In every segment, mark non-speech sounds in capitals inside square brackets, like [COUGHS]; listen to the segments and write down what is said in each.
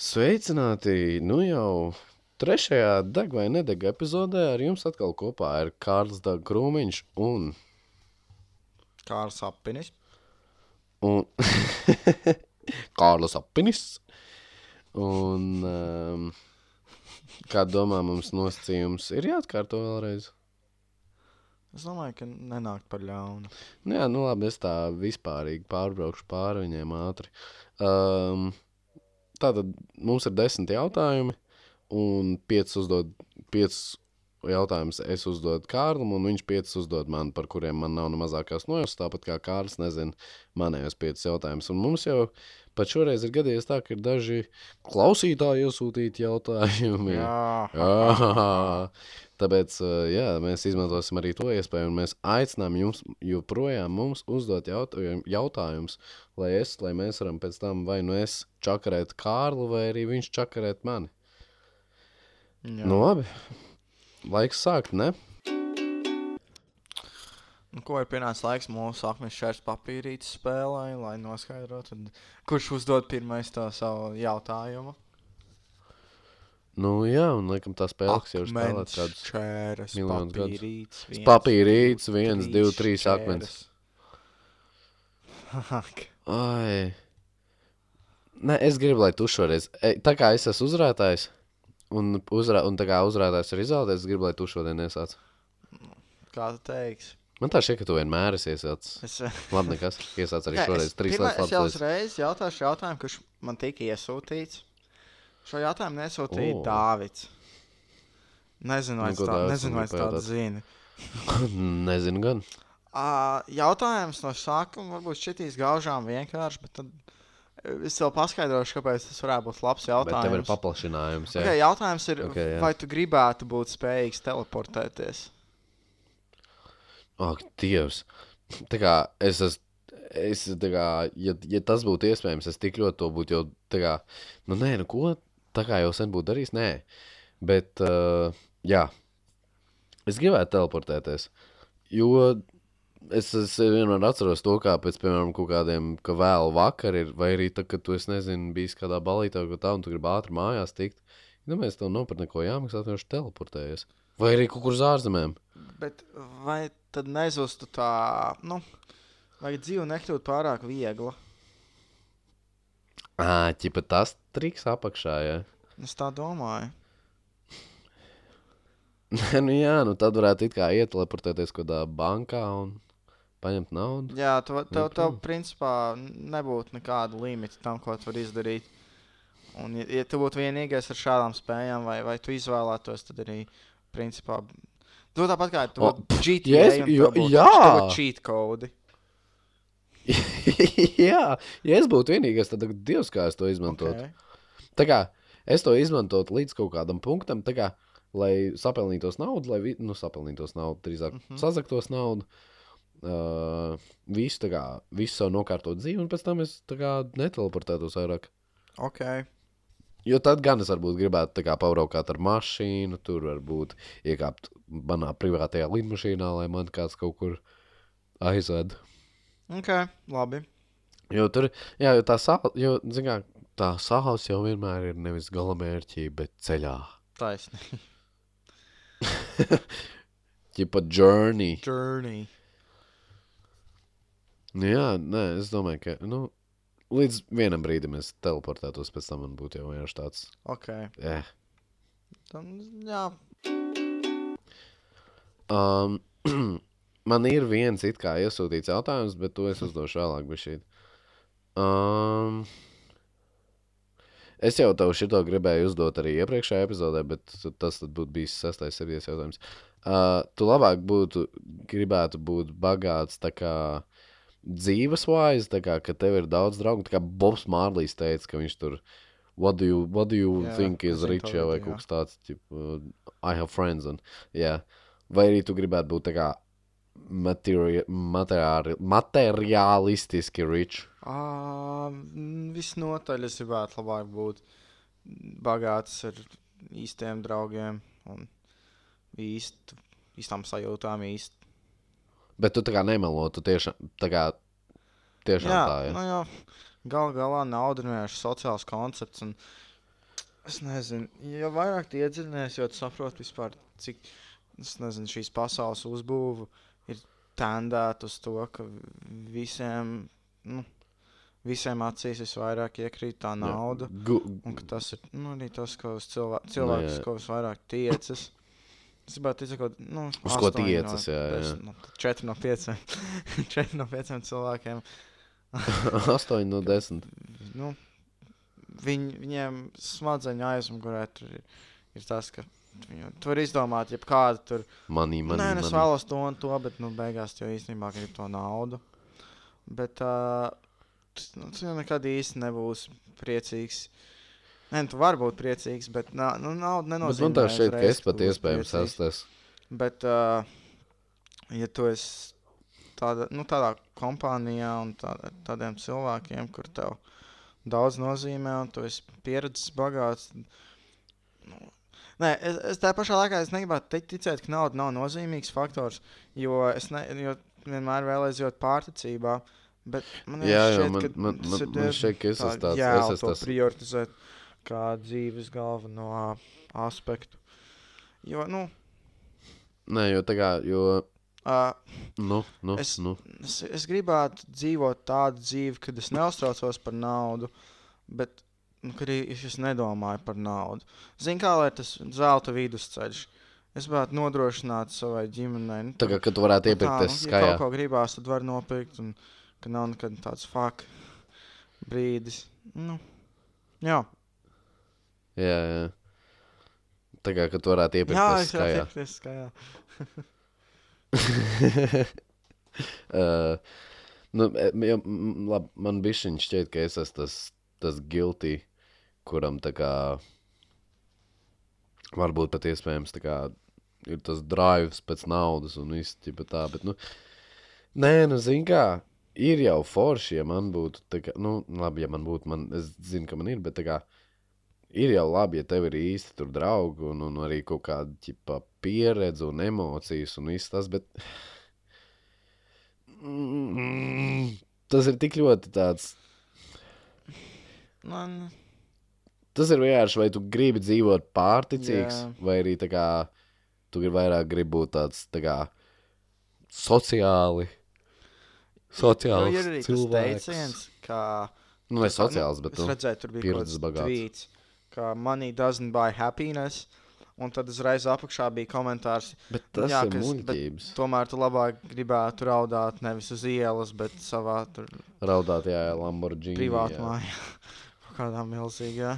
Sveicināti! Nu jau trešajā deg vai nedeg epizodē ar jums atkal kopā ir Kārls Dārgs Krūmiņš un, Kārls Apinis. un [LAUGHS] Kārlis Apinis. Un, um, kā domā, mums nosacījums ir jāatkārto vēlreiz? Es domāju, ka nenāk par ļaunu. Nu, jā, nu labi, es tā vispārīgi pārbraukšu pāri viņiem ātri. Um, tātad mums ir desmit jautājumi, un piecus uzdod, piecus jautājumus es uzdodu Kārlim, un viņš piecus uzdod man, par kuriem man nav ne mazākās nojautas, tāpat kā Kārlis nezina manējos piecus jautājumus. Un mums jau pat šoreiz ir gadījies tā, ka ir daži klausītāji iesūtīti jautājumi. Jā, Jā, tāpēc uh, jā, mēs izmantosim arī to iespēju, un mēs aicinām jums joprojām mums uzdot jautājumu- jautājumus, lai, es, lai mēs varam pēc tam vai nu es čakarēt Kārlu, vai arī viņš čakarēt mani. jā. Nu, labi. Laiks sākt, ne? Nu, ko ir pienācis laiks mūsu akmens šķērs papīrītes spēlē, lai noskaidrotu, kurš uzdod pirmais to savu jautājumu? Nu, jā, un laikam tā spēle, kas jau ir spēlēta kādus šķērs miljonus gadus. papīrītes. viens, papīrītes, divi, viens, divi, trīs akmens. [LAUGHS] Ai. Nē, es gribu, lai tu šoreiz, e, tā kā es esmu uzrādājis, un, uzrā, un tā kā uzrādājis ir izvēlēties, es gribu, lai tu šodien iesāc. Kā tu teiksi? Man tā šķiet, ka tu vienmēr esi iesācis. Es, [LAUGHS] Labi, nekas. Iesāc arī Jā, šoreiz. es, Trīs lietas es jau uzreiz jautāšu jautājumu, kurš man tika iesūtīts. Šo jautājumu nesūtīja oh. Dāvids. Nezinu, vai es tā, nezinu, vai es tādu zinu. Nezinu gan. Uh, jautājums no sākuma varbūt šitīs gaužām vienkārši, bet tad eh, es vēl paskaidrošu, kāpēc tas varētu būt labs Bet tev ir jautājums. paplašinājums. Jā. Okay, jautājums ir, Ok, okay, jā. vai tu gribētu būt spējīgs teleportēties? Ak, Dievs. Tā kā es esmu. Es, kā, ja, ja tas būtu iespējams, es tik ļoti to būtu jau. Kā, nu, nē, nu, ko tā kā jau sen būtu darījis. Nē, bet, uh, jā, es gribētu teleportēties. Jo es, es vienmēr atceros to, kā pēc, piemēram, kaut kādiem, ka vēl vakar ir, vai arī tā, ka tu, es nezinu, bijis kādā balītā, ko tā, un tu gribi ātri mājās tikt. Domāju, tev nav par neko jāmaksā, vienkārši teleportējies. Vai arī kaut kur uz ārzemēm. Bet vai tad nezustu tā, nu, vai dzīve nekļūtu pārāk viegla? Ā, ķipa tas triks apakšā, jā. Es tā domāju. [LAUGHS] Nu jā, nu tad varētu it kā ieteleportēties kaut kādā bankā un paņemt naudu. Jā, tev, tev, Nu, tev protams. principā nebūtu nekāda limita tam, ko tu vari izdarīt. Un, ja, ja tu būtu vienīgais ar šādām spējām, vai, vai tu izvēlētos, tad arī, principā, tu tāpat kā tu O, būtu GTA, ja es- un jo- tev būtu, jā. tev cheat kodi. [LAUGHS] jā, ja es būtu vienīgais, tad Dievs, kā es to izmantotu. Okay. Tā kā es to izmantotu līdz kaut kādam punktam, kā, lai sapelnītos naudu, lai nu, sapelnītos naudu, drīzāk mm. -hmm. sazaktos naudu. Uh, visu, tā kā, visu savu nokārtot dzīvi, un pēc tam es kā neteleportētos vairāk. Okay. Jo tad gan es varbūt gribētu kā pabraukāt ar mašīnu, tur varbūt iekāpt manā privātajā lidmašīnā, lai man kāds kaut kur aizved. ok, labi. Jo tur, jā, jo tā sāla, jo, zin kā, tā sāla jau vienmēr ir nevis galamērķī, bet ceļā. Taisni. [LAUGHS] Ķipa journey. Journey. Nu, jā, nē, es domāju, ka, nu, līdz vienam brīdim es teleportētos, pēc tam man būtu jau vienkārši tāds, Ok. eh. Tam, jā, Um, [CLEARS THROAT] man ir viens it kā iesūtīts jautājums, bet to es uzdošu vēlāk. bišķīt. Um, es jau tev šito gribēju uzdot arī iepriekšējā epizodē, bet tas tad būtu bijis sastais sevies jautājums. Uh, tu labāk būtu, gribētu būt bagāts tā kā dzīvesvaiz, tā kā, ka tev ir daudz draugu, kā Bobs Mārlīs teica, ka viņš tur, what do you, what do you Jā, think is rich, vai kaut kas tāds, tip, uh, I have friends, un, jā. Vai arī tu gribētu būt tā kā materi materiāli materiālistiski rich? Uh, visnotaļ es gribētu labāk būt bagāts ar īstiem draugiem un īstu, īstām sajūtām. Īst. Bet tu tā kā nemelo, tu tiešām tā kā tiešām Jā, tā, ja? nu, jā. Gal galā nauda ir sociāls koncepts. Un Es nezinu, jo vairāk tu iedziļinies, jo tu saproti vispār, cik nezinu, šīs pasaules uzbūve ir tendēta uz to, ka visiem, nu, visiem acīs visvairāk iekrīt tā nauda. Gu, Un tas ir nu, arī tas, ko uz cilvē cilvēks, jā. ko visvairāk tiecas. Es gribētu ka nu, Uz ko tiecas, no, jā, jā. Nu, četri no pieciem. [LAUGHS] četri no pieciem cilvēkiem. [LAUGHS] 8 no 10. Nu, viņ, viņiem smadzeņu aizmugurē tur ir, ir tas, ka viņi, tu vari izdomāt, jebkādu tur. Manī, Man, manī, Nē, nu, es vēlos to un to, bet nu, beigās jau īstenībā grib to naudu. Bet uh, tu, nu, nekad īsti nebūsi priecīgs. Nē, nu, tu vari būt priecīgs, bet nā, nu, nauda nenozīmē. man tā šķiet, ka es pat iespējams tas. Bet, uh, ja tu esi tāda, nu, tādā kompānijā un tā, tādiem cilvēkiem, kur tev daudz nozīmē, un tu esi pieredzes bagāts. Nu, nē, es, es tajā pašā laikā es negribētu ticēt, ka nauda nav nozīmīgs faktors, jo es ne, jo vienmēr vēlēju būt pārticībā. Bet man Jā, jā, šķiet, man, ka man, man, man diezgan šķiet, ka es esmu tāds. Jā, Es esmu tas. prioritizēt kā dzīves galveno aspektu. Jo, nu, Nē, jo tā kā, jo, uh, nu, nu, Es- nu. Es, es gribētu dzīvot tādu dzīvi, kad es neuztraucos par naudu, bet nu, arī es nedomāju par naudu. Zinu, kā lai tas zelta vidusceļš. Es gribētu nodrošināt savai ģimenei. Nu, kā, kad tu varētu nu, iepirkties nu, skajā. Ja kaut ko gribās, tad var nopirkt, un ka nav nekad tāds fuck brīdis. Nu, jā, Jā, jā. Tā kā, tu varētu jā iepirkties es skajā. jau skajā. uh, nu, e, ja, m, labi, man bija šķiet, ka es esmu tas, tas guilty, kuram tā kā varbūt pat iespējams tā kā ir tas drives pēc naudas un viss tā, bet, nu, nē, nu, zin kā, ir jau forši, ja man būtu, tā kā, nu, labi, ja man būtu, man, es zinu, ka man ir, bet tā kā, ir jau labi, ja tev ir īsti tur draugi un, un arī kaut kāda ķipa pieredze un emocijas un viss tas, bet Mm, tas ir tik ļoti tāds. Man, Tas ir vienkārši, vai tu gribi dzīvot pārticīgs, Jā. vai arī kā tu gribi vairāk gribi būt tāds tā kā sociāli. Sociāls jo ir arī tas cilvēks. teiciens, ka Nu, ne kā, sociāls, bet es nu, redzēju, tur bija pieredzes bagāts. tweets, ka money doesn't buy happiness. Un tad uzreiz apakšā bija komentārs, bet tas jā, ir muļķības. tomēr tu labāk gribētu raudāt nevis uz ielas, bet savā tur Raudāt, jā, jā, Lamborghini. privātā jā. mājā. Kaut kādā milzīgā.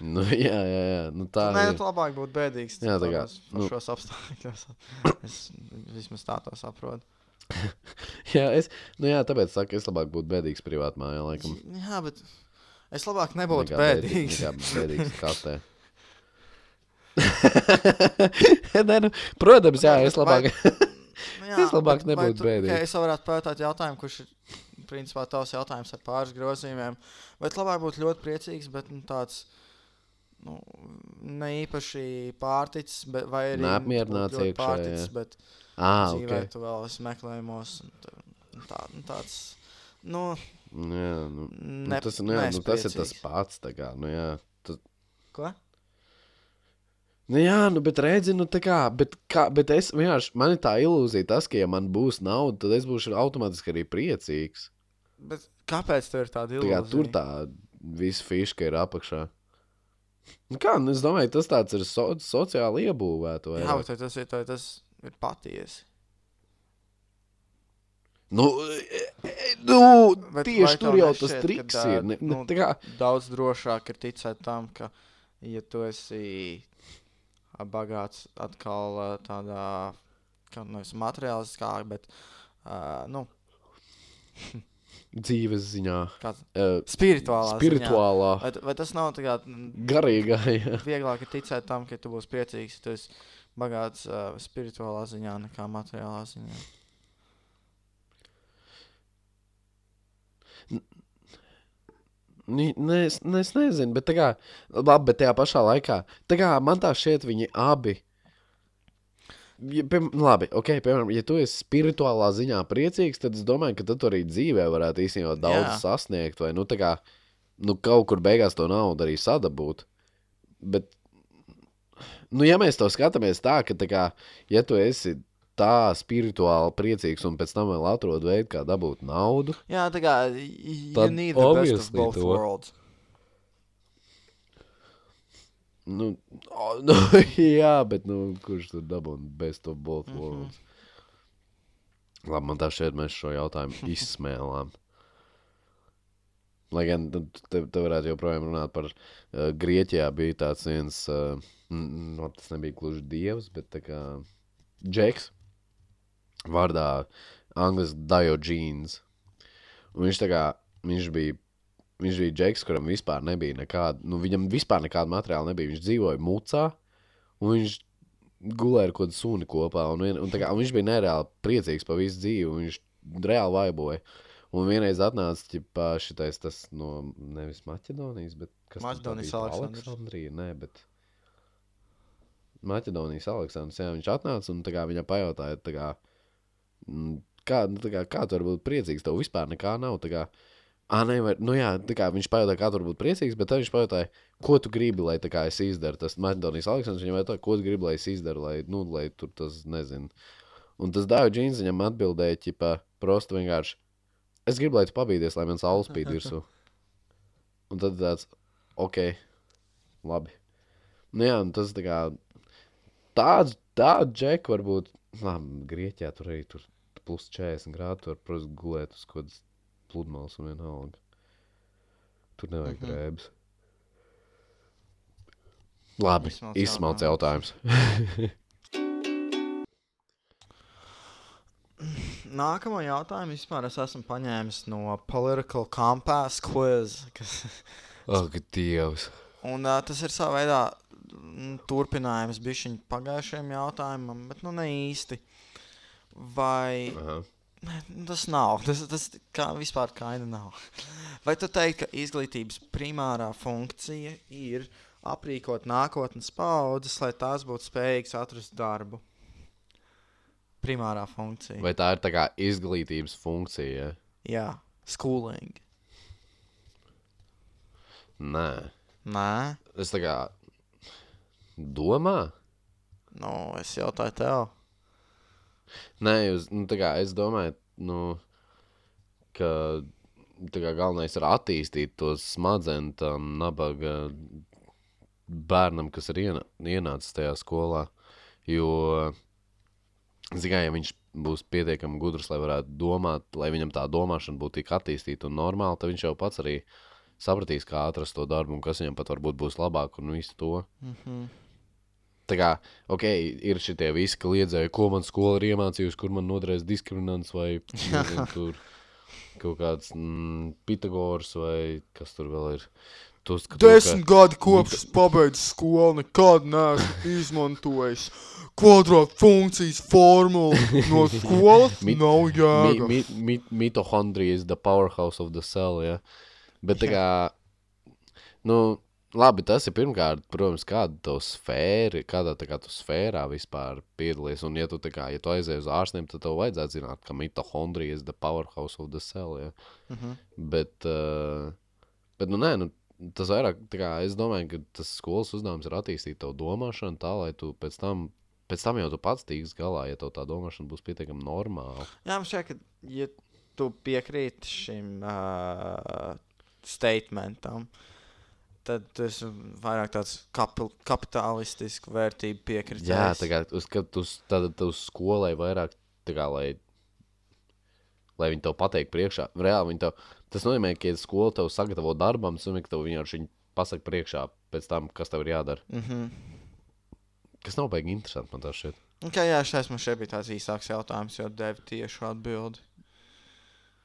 Nu, [LAUGHS] jā, jā, jā. Nu, tā Nē, ir. tu labāk būtu bēdīgs. Jā, tā kā, nu- šos apstākļos. [LAUGHS] Es vismaz tā to saprotu. [LAUGHS] Jā, es, nu, jā, tāpēc saku, es labāk būtu bēdīgs privātā mājā, laikam. Jā, bet es labāk nebūtu bēdīgs. Bēdīgs kastē. [LAUGHS] Nē, nu, protams, jā, es labāk. Nu [LAUGHS] jā, Es labāk vai nebūtu tu- bēdīgs. ok, Es varētu pajautāt jautājumu, kurš ir principā tavs jautājums ar pāris grozījumiem. Bet labāk būtu ļoti priecīgs, bet nu, tāds nu, ne īpaši pārticis, bet, vai arī Neapmierināts iekšā, pārticis, jā. bet Ah, dzīvē ok. tu vēl esi meklējumos. un tu- un Tā, nu, tāds, nu, Jā, nu, nu, ne, tas, nu, jā, nu, tas ir tas pats. Kā, nu, jā. Tas, Ko? nu, jā, nu, bet redzi, nu, tā kā, bet, kā, bet es vienkārši, man ir tā ilūzija, tas, ka, ja man būs nauda, tad es būšu automātiski arī priecīgs. Bet kāpēc tev ir tāda Tā kā, ilūzija? tur tā visa fiška ir apakšā. Nu, kā, nu, es domāju, tas tāds ir so, sociāli iebūvēts. Jā, bet tas ir, tas ir patiesi. Nu, e, e, nu Bet tieši tur jau tas nešķiet, triks ka, ir. Ne, nu, nu, tā kā, daudz drošāk ir ticēt tam, ka, ja tu esi bagāts atkal ā, tādā, kā nevis materiāliskā, bet, uh, nu, dzīves ziņā, kāds uh, spirituālā. spirituālā, Ziņā. Vai, vai tas nav tā kā garīgā. Jā. vieglāk ir ticēt tam, ka tu būsi priecīgs, ja tu esi bagāts uh, spirituālā ziņā nekā materiālā ziņā? Nē, es, ne, es nezinu, bet, kā, labi, bet tajā pašā laikā, tā kā man tā šķiet, viņi abi. Ja, piem, labi, ok, piemēram, ja tu esi spirituālā ziņā priecīgs, tad es domāju, ka tu arī dzīvē varētu īstenībā daudz Jā. sasniegt, vai nu, kā, nu, kaut kur beigās to naudu arī sadabūt. bet, nu, ja mēs to skatāmies tā, ka, tā kā, ja tu esi tā spirituāli priecīgs un pēc tam vēl atrod veidu, kā dabūt naudu, Jā, tā kā of obviously both to. worlds. nu, o, [LAUGHS] nu jā, bet, nu, kurš tur dabūna best of both Mhm. worlds? Labi, man tā šeit mēs šo jautājumu [LAUGHS] izsmēlām. Lai gan nu, te, te varētu joprojām runāt par uh, Grieķijā bija tāds viens, uh, no, tas nebija gluži dievs, bet tā kā Džeks, vārdā Anglis Diogenes. Un viņš kā, viņš bija, viņš bija Džeks, kuram vispār nebija nekāda, nu viņam vispār nekāda materiāla nebija. Viņš dzīvoja mucā, un viņš gulēja ar kādu suni kopā, un, vien, un, kā, un viņš bija nereāli priecīgs par visu dzīvi, viņš reāli vaiboja. Un vienreiz atnāca ķipā, šitais tas no nevis Maķedonijas, bet kas Maķedonijas. Aleksandrija, nē, bet Maķedonijas Aleksandrs, jā, viņš atnāca un kā viņam pajautāja, tā kā, kā, nu, tā kā, kā tu vari būt priecīgs, tev vispār nekā nav, kā, ah, nē, vai, nu jā, kā viņš pajautāja, kā tu vari būt priecīgs, bet tad viņš pajautāja, ko tu gribi, lai kā es izdaru, tas Maķedonijas Aleksandrs, viņam jautāja, ko tu gribi, lai es izdaru, lai, nu, lai tur tas, nezinu. Un tas Dāvija Džīns viņam atbildēja, ķipā, prosti vienkārši, es gribu, lai tu pabīdies, lai man saules spīd [LAUGHS] virsū. Un tad tāds, ok, labi. Nu jā, tas tā kā, tāds, tāds džek varbūt, labi, Grieķijā tur arī tur plus 40 grādi, tur, protams, gulēt uz kaut kādas pludmales un vienalga. Tur nevajag Mhm. drēbes. Labi, Izsmalc izsmalc jautājums. [LAUGHS] Nākamo jautājumu vispār es esmu paņēmis no Political Compass quiz. Kas, Ak, Dievs. un uh, tas ir savā veidā mm, turpinājums bišķiņ pagājušajam jautājumam, bet nu ne īsti. Vai Aha. Tas nav. Tas, tas kā vispār kaina nav. Vai tu teiksi, ka izglītības primārā funkcija ir aprīkot nākotnes paudzes, lai tās būtu spējīgas atrast darbu? Primārā funkcija. Vai... Tā ir tā kā izglītības funkcija? Ja? Jā, schooling. Nē, Nē, es tā kā domāju. nu, es jautāju tev. Nē, jūs, nu, kā es domāju, nu, ka tā kā galvenais ir attīstīt to smadzenes tam nabaga bērnam, kas ir iena, ienācis tajā skolā. Jo, zināmā ja viņš būs pietiekami gudrs, lai varētu domāt, lai viņam tā domāšana būtu tik attīstīta un normāla, tad viņš jau pats arī sapratīs, kā atrast to darbu un kas viņam pat varbūt būs labāk un visu to. Mm -hmm. Tā kā, ok, ir šie visi kliedzēji, ko man skola ir iemācījusi, kur man nodarēs diskriminants vai nezinu, [LAUGHS] tur kaut kāds mm, Pitagors vai kas tur vēl ir. Tu skato, Desmit gadi kopš es pabeidzu skolu, nekad neesmu izmantojis kvadrāta funkcijas formulu no [LAUGHS] skolas. Mit- nav mi, jēga. mi, mi, mitohondrija is the powerhouse of the cell, ja. Bet tā kā, nu, labi, tas ir pirmkārt, protams, kāda tev sfēra, kādā tā kā tu sfērā vispār piedalies. Un, ja tu, kā, ja tu aizēji uz ārstiem, tad tev vajadzētu zināt, ka mitohondrija is the powerhouse of the cell, ja. Mhm. Bet, uh, bet nu, nē, nu, tas vairāk, kā, es domāju, ka tas skolas uzdevums ir attīstīt tavu domāšanu tā, lai tu pēc tam, pēc tam jau tu pats tiks galā, ja tev tā domāšana būs pietiekami normāla. Jā, man šķiet, ka, ja tu piekrīti šim uh, statementam, tad tas ir vairāk tāds kapi kapitalistisks vērtību piekritējs. Jā, tā kā uz, tu, s- tad tu uz skolai vairāk, kā, lai, lai viņi tev pateikt priekšā, reāli viņi tev, tas nozīmē, ka, ja skola tev sagatavo darbam, tas nozīmē, ka tev vienkārši pasaka priekšā pēc tam, kas tev ir jādara. Mm -hmm. Kas nav baigi interesanti man tas šeit. okay, jā, šis man šeit bija tāds īsāks jautājums, jo devu tiešu atbildi.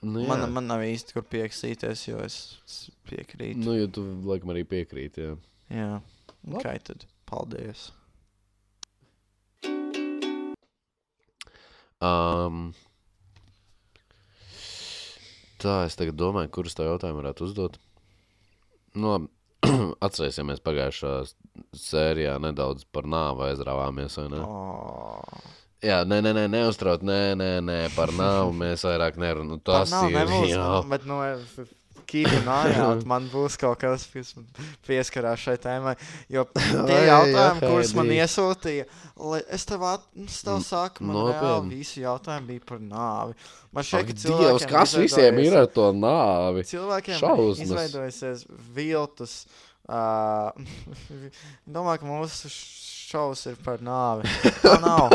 Nu, jā. Man, man nav īsti kur pieksīties, jo es piekrītu. Nu, jo tu laikam arī piekrīti. Jā. Jā, ok, tad paldies. Um, tā, es tagad domāju, kurus tā jautājumu varētu uzdot. Nu, labi, [CLEARS THROAT] atcerēsimies pagājušā sērijā nedaudz par nāvu aizrāvāmies, vai ne? Oh. Jā, nē, nē, nē neuztrauc, nē, nē, nē, par nāvu mēs vairāk nerunājam. Nu, tas nav, ir nebūs, jā. Bet, nu, keep an eye [LAUGHS] out. Man būs kaut kas, kas pieskarās šai tēmai. Jo [LAUGHS] tie jautājumi, jā, kurus man iesūtīja, es tev, at, es tev saku, man reāli visi jautājumi bija par nāvi. Man šeit, Dievs, cilvēkiem kas visiem ir ar to nāvi? Cilvēkiem Šausmas. ir izveidojusies viltus. Uh, [LAUGHS] domāju, ka mūsu šovs ir par nāvi. [LAUGHS] Tā nav.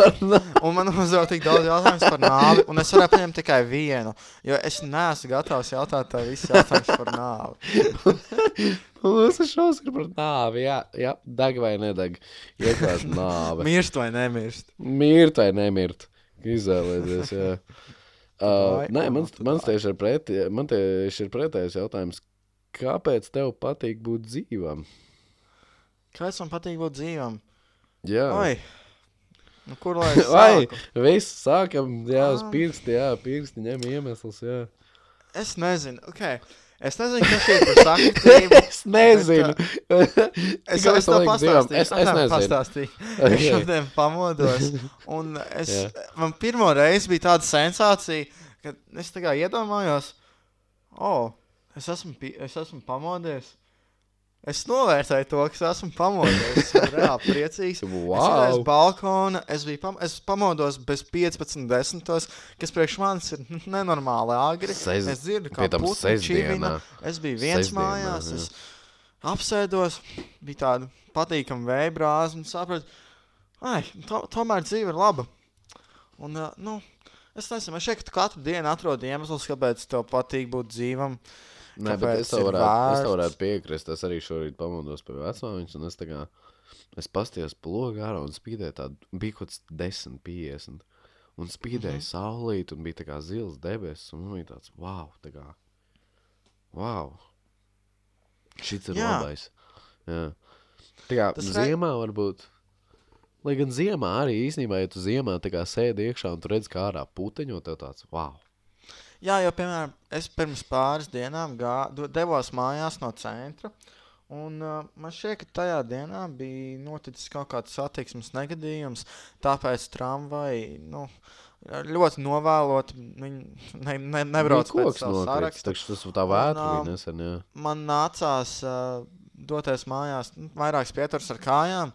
Un man uzdeva tik daudz jautājumu par nāvi, un es varēju paņemt tikai vienu. Jo es neesmu gatavs jautāt tev visus jautājumus par nāvi. [LAUGHS] Mūsu šausmas ir par nāvi. Jā, jā deg vai nedeg. Iekļās nāve. Mirst vai nemirst? Mirt vai nemirt. Izvēlēties. Jā. [LAUGHS] Uh, nē, man, man tieši ir, preti, man tieši ir pretējs jautājums. Kāpēc tev patīk būt dzīvam? Kāpēc man patīk būt dzīvam? Jā, Oi! Nu, kur lai [LAUGHS] es vai sāku? viss sākam, jā, uz Ah. pirksti, jā, pirksti ņem iemesls, jā. Es nezinu. Okay. Es nezinu, kas ir par sakritību. [LAUGHS] es nezinu. Es jau Kāpēc to tev liek dzīvam? pastāstīju. Es, es nezinu. pastāstīju. [LAUGHS] Es Okay. šodien pamodos. Un es, Jā. man pirmo reizi bija tāda sensācija, ka es tā kā iedomājos, o, oh, es, esmu, es esmu pamodies. Es novērtēju to, ka es esmu pamodies. Es reāli priecīgs. Es Wow. balkona, es, pam es pamodos bez 15, 10, kas priekš manis ir nenormāli agri. Sez- Es dzirdu, kā putni čivina. Es biju viens Sestdienā, mājās, jā. es apsēdos, bija tāda patīkama vēja brāzma, un sapratu, ai, to, tomēr dzīve ir laba. Un, uh, nu, es nezinu, man šeit katru dienu atrodu iemeslus, kāpēc tev patīk būt dzīvam. Nē, bet es tev varētu, es tev varētu piekrist. Es arī šorīt pamodos pie vecmāmiņas, un es tā kā, es pastījos plogā ārā un spīdēju tādu, bija kaut kas 10, 50. Un spīdēja mm. -hmm. saulīt, un bija tā kā zils debesis, un man bija tāds, wow, tā kā, wow. Šis ir Jā. Labais. Jā. Tā kā Tas ziemā varbūt. Lai gan ziemā arī īstenībā, ja tu ziemā tā kā sēdi iekšā un tu redz, kā ārā puteņo, tev tāds, wow. Jā, jo, piemēram, es pirms pāris dienām gā, devos mājās no centra. Un uh, man šķiet, ka tajā dienā bija noticis kaut kāds satiksmes negadījums. Tāpēc tramvaji nu, ļoti novēlot. Viņi ne, ne, nebrauc pēc savu sarakstu. Taču tas tā vētra Un, bija nesen, jā. Man nācās uh, doties mājās, nu, vairākas pieturas ar kājām.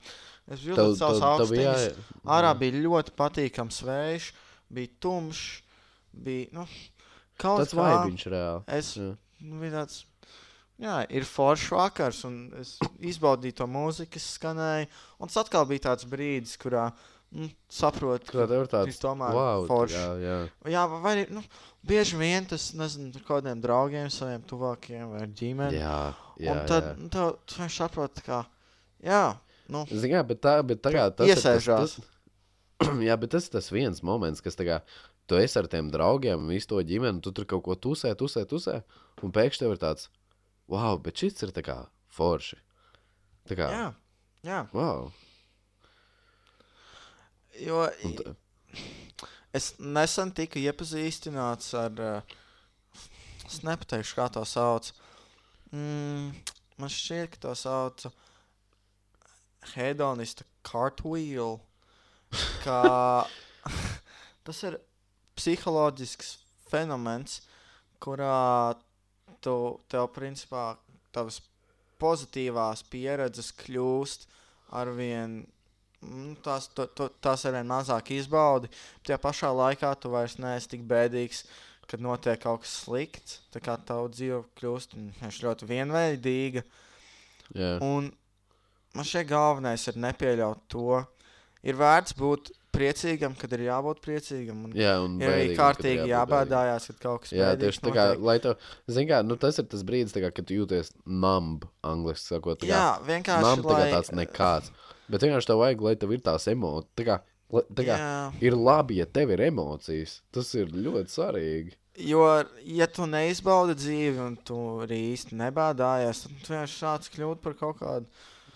Es bija augsts. jā, Ārā bija ļoti patīkams vējš, bija tumšs, bija nu, kaut tāds kā. vaibiņš reāli. Es nu, tāds, jā, ir foršs vakars, un es izbaudīju to mūziku, kas skanēja. Un tas atkal bija tāds brīdis, kurā nu, saprotu, Kā tev ir tāds, tomēr wow, forši. jā, jā. Jā, vai arī nu, bieži vien tas, nezinu, ar kādiem draugiem, saviem tuvākajiem vai ģimeni. Jā, jā, un tad jā. nu, tev, tu vienkārši saproti, ka, jā, nu, Zini, kā, bet tā, bet kā tas. Tas, [CLEARS THROAT] jā, bet tas ir tas viens moments, kas tā kā, tu esi ar tiem draugiem, visu to ģimeni, tu tur kaut ko tusē, tusē, tusē, un pēkšņi tev ir tāds, wow, bet šis ir tā kā forši. Tā kā, jā, jā. wow. Jo tā, es nesen tiku iepazīstināts ar, uh, es nepateikšu, kā to sauc. Mm, man šķiet, ka to sauc hedonista cartwheel. Kā [LAUGHS] tas ir psiholoģisks fenomens, kurā tu, tev principā tavas pozitīvās pieredzes kļūst arvien, mm, tās, to, to, tās arvien mazāk izbaudi. Tajā pašā laikā tu vairs neesi tik bēdīgs, kad notiek kaut kas slikts. Tā kā tava dzīve kļūst ļoti vienveidīga. jā. Un man šeit galvenais ir nepieļaut to. Ir vērts būt priecīgam, kad ir jābūt priecīgam. Un Jā, un ir arī kārtīgi jābēdājās, kad kaut kas Jā, bēdīgs tieši tā kā, lai tev, zini kā, nu tas ir tas brīdis, kā, kad jūties numb, angliski sakot, kā, Jā, vienkārši numb, lai- tāds nekāds. Bet vienkārši tev vajag, lai tev ir tās emocijas, tā kā, Jā. ir labi, ja tev ir emocijas, tas ir ļoti svarīgi. Jo, ja tu neizbaudi dzīvi un tu arī īsti nebādājies, tad tu vienkārši sāc kļūt par kaut kādu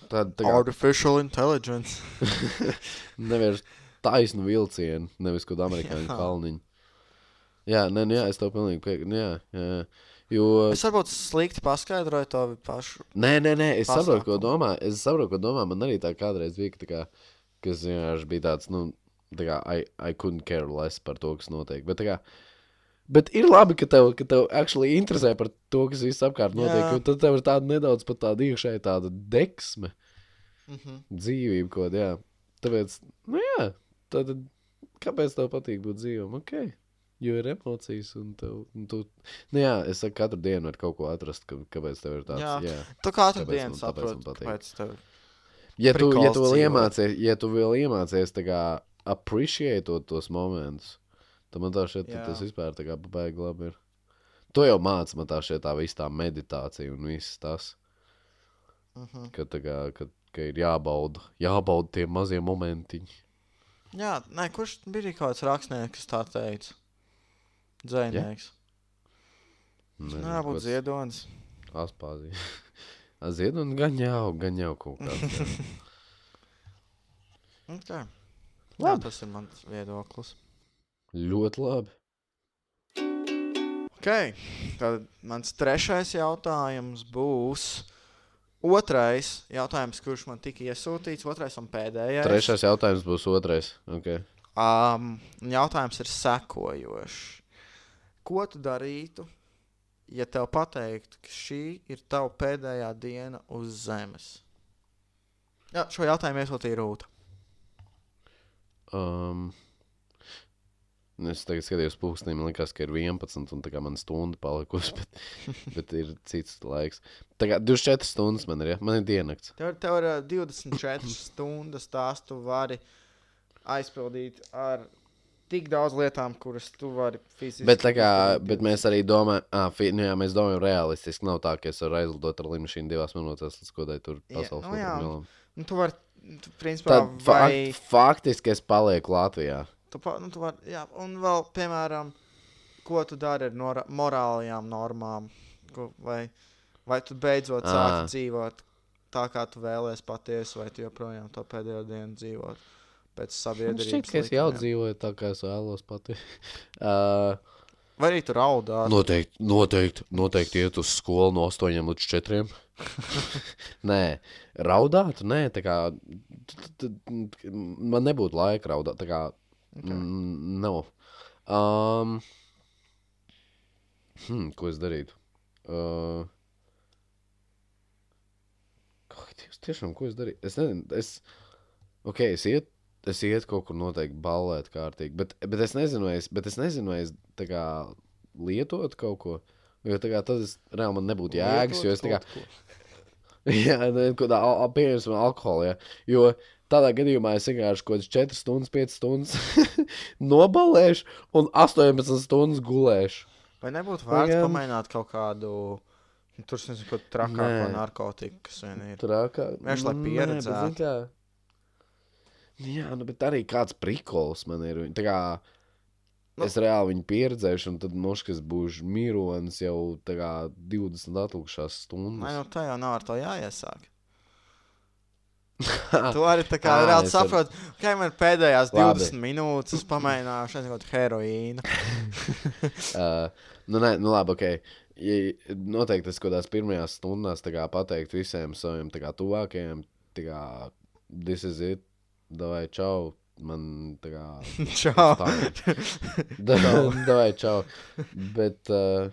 Tad, tā kā, artificial intelligence. [LAUGHS] neviens taisnu vilcienu, nevis kaut kādu amerikāņu kalniņu. Jā, nē, nu jā, es tev pilnīgi piekrītu, jā. Jo, Es varbūt slikti paskaidroju to pašu. Nē, nē, nē, es saprotu, ko pasākumu. domā. Es saprotu, ko domā. Man arī tā kādreiz bija, ka kā, kas vienkārši bija tāds, nu, tā kā I, I couldn't care less par to, kas notiek. Bet, kā, Bet ir labi, ka tev, ka tev actually interesē par to, kas viss apkārt notiek. Jā. Tad tev ir tāda nedaudz pat tāda iekšēja tāda deksme, Mhm. dzīvība kaut kāda. Jā. Tāpēc, nu jā, tad kāpēc tev patīk būt dzīvam? Ok. Jo ir emocijas, un tev, un tu, nu jā, es saku, katru dienu var kaut ko atrast, ka, kāpēc tev ir tāds. Jā. Jā. Tu katru Tāpēc dienu saproti, kāpēc tev Ja tu, ja tu vēl iemācies, ja tu vēl iemācies kā appreciate tos momentus, tad man tā Jā. tas vispār tā kā pabeig labi ir. To jau māca man tā šeit tā viss tā meditācija un viss tas, Mhm. ka, tā kā, ka, ka ir jābauda, jābauda tie mazie momentiņi. Jā, nē, kurš bija kaut kāds rakstnieks, kas tā teica? Dzēnieks. Nezinu, Jā, būtu ziedonis. Aspāzija. [LAUGHS] Zied un gan jau, gan jau kaut kāds. jā. [LAUGHS] Okay. Jā, tas ir mans viedoklis. Ļoti labi. Okay. Tad mans trešais jautājums būs. Otrais jautājums, kurš man tika iesūtīts, otrais un pēdējais. Trešais jautājums būs otrais. Okay. Um, jautājums ir sekojošs. Ko tu darītu, ja tev pateiktu, ka šī ir tava pēdējā diena uz Zemes? Jā, šo jautājumu iesūtīja Rūta. Um, es tagad skatījos pūkstī, man liekas, ka ir 11, un tā kā man stunda palikusi, [LAUGHS] bet, bet ir cits laiks. Tā kā 24 stundas man ir, ja? man ir diennakts. Tev, tev ir ā, 24 stundas, tās tu vari aizpildīt ar tik daudz lietām, kuras tu vari fiziski. Bet, kā, bet mēs arī domājam, ah, fi, nu jā, mēs domājam realistiski. Nav tā, ka es varu aizlidot ar lidmašīnu divās minūtēs, līdz kodai tur pasaules nu galam. Nu, tu vari, tu, principā, Tad vai... fakt, faktiski es palieku Latvijā. Tu, pa, nu, tu var, jā, un vēl, piemēram, ko tu dari ar nora, morālajām normām? Ko, vai, vai tu beidzot sāki dzīvot tā, kā tu vēlēsies patiesi, vai tu joprojām to pēdējo dienu dzīvot pēc sabiedrības? šķiet, ka es jau dzīvoju tā, kā es vēlos pati. [LAUGHS] uh, Vai arī tu raudā? Noteikti, noteikti, noteikti iet uz skolu no 8 līdz 4. [LAUGHS] nē, raudāt, nē, tā kā man nebūtu laika raudāt. Tā kā Okay. mm, nav. Um, hmm, ko es darītu? Uh, Dievs, tiešām, ko es darītu? Es nezinu, es, ok, es iet, es iet kaut kur noteikti ballēt kārtīgi, bet, bet es nezinu, vai es, bet es nezinu, vai es kā lietot kaut ko. Jo kā tad es reāli man nebūtu jēgas, jo es tā kā, [LAUGHS] jā, kaut kā, al- al- pieņemsim alkoholu, jā. Jo tādā gadījumā es vienkārši kaut kādas 4 stundas, 5 stundas [LAUGHS] nobalēšu un 18 stundas gulēšu. Vai nebūtu vērts Pagaidām. pamēģināt kaut kādu, nu, tur nezinu, ko trakāko Nē. narkotiku, kas vien ir? Trākā. Vienkārši, lai Nu, nē, bet pieredzētu. kā, Jā, nu, bet arī kāds prikols man ir. Tā kā Nu. es reāli viņu pieredzēšu, un tad noškas būšu mironis jau tā kā 20 atlikušās Nē, stundas. nu tā jau nav ar to jāiesāk. [LAUGHS] Tu arī tā kā [LAUGHS] reāli saproti, ka man pēdējās Labi. 20 minūtes nezinu, kaut heroīnu. [LAUGHS] uh, nu, nē, nu labi, ok. Ja, noteikti es kaut kādās pirmajās stundās kā pateiktu visiem saviem kā tuvākajiem, kā, this is it, davai, čau, man tā kā. Čau. Da- Davai, čau. Bet, uh,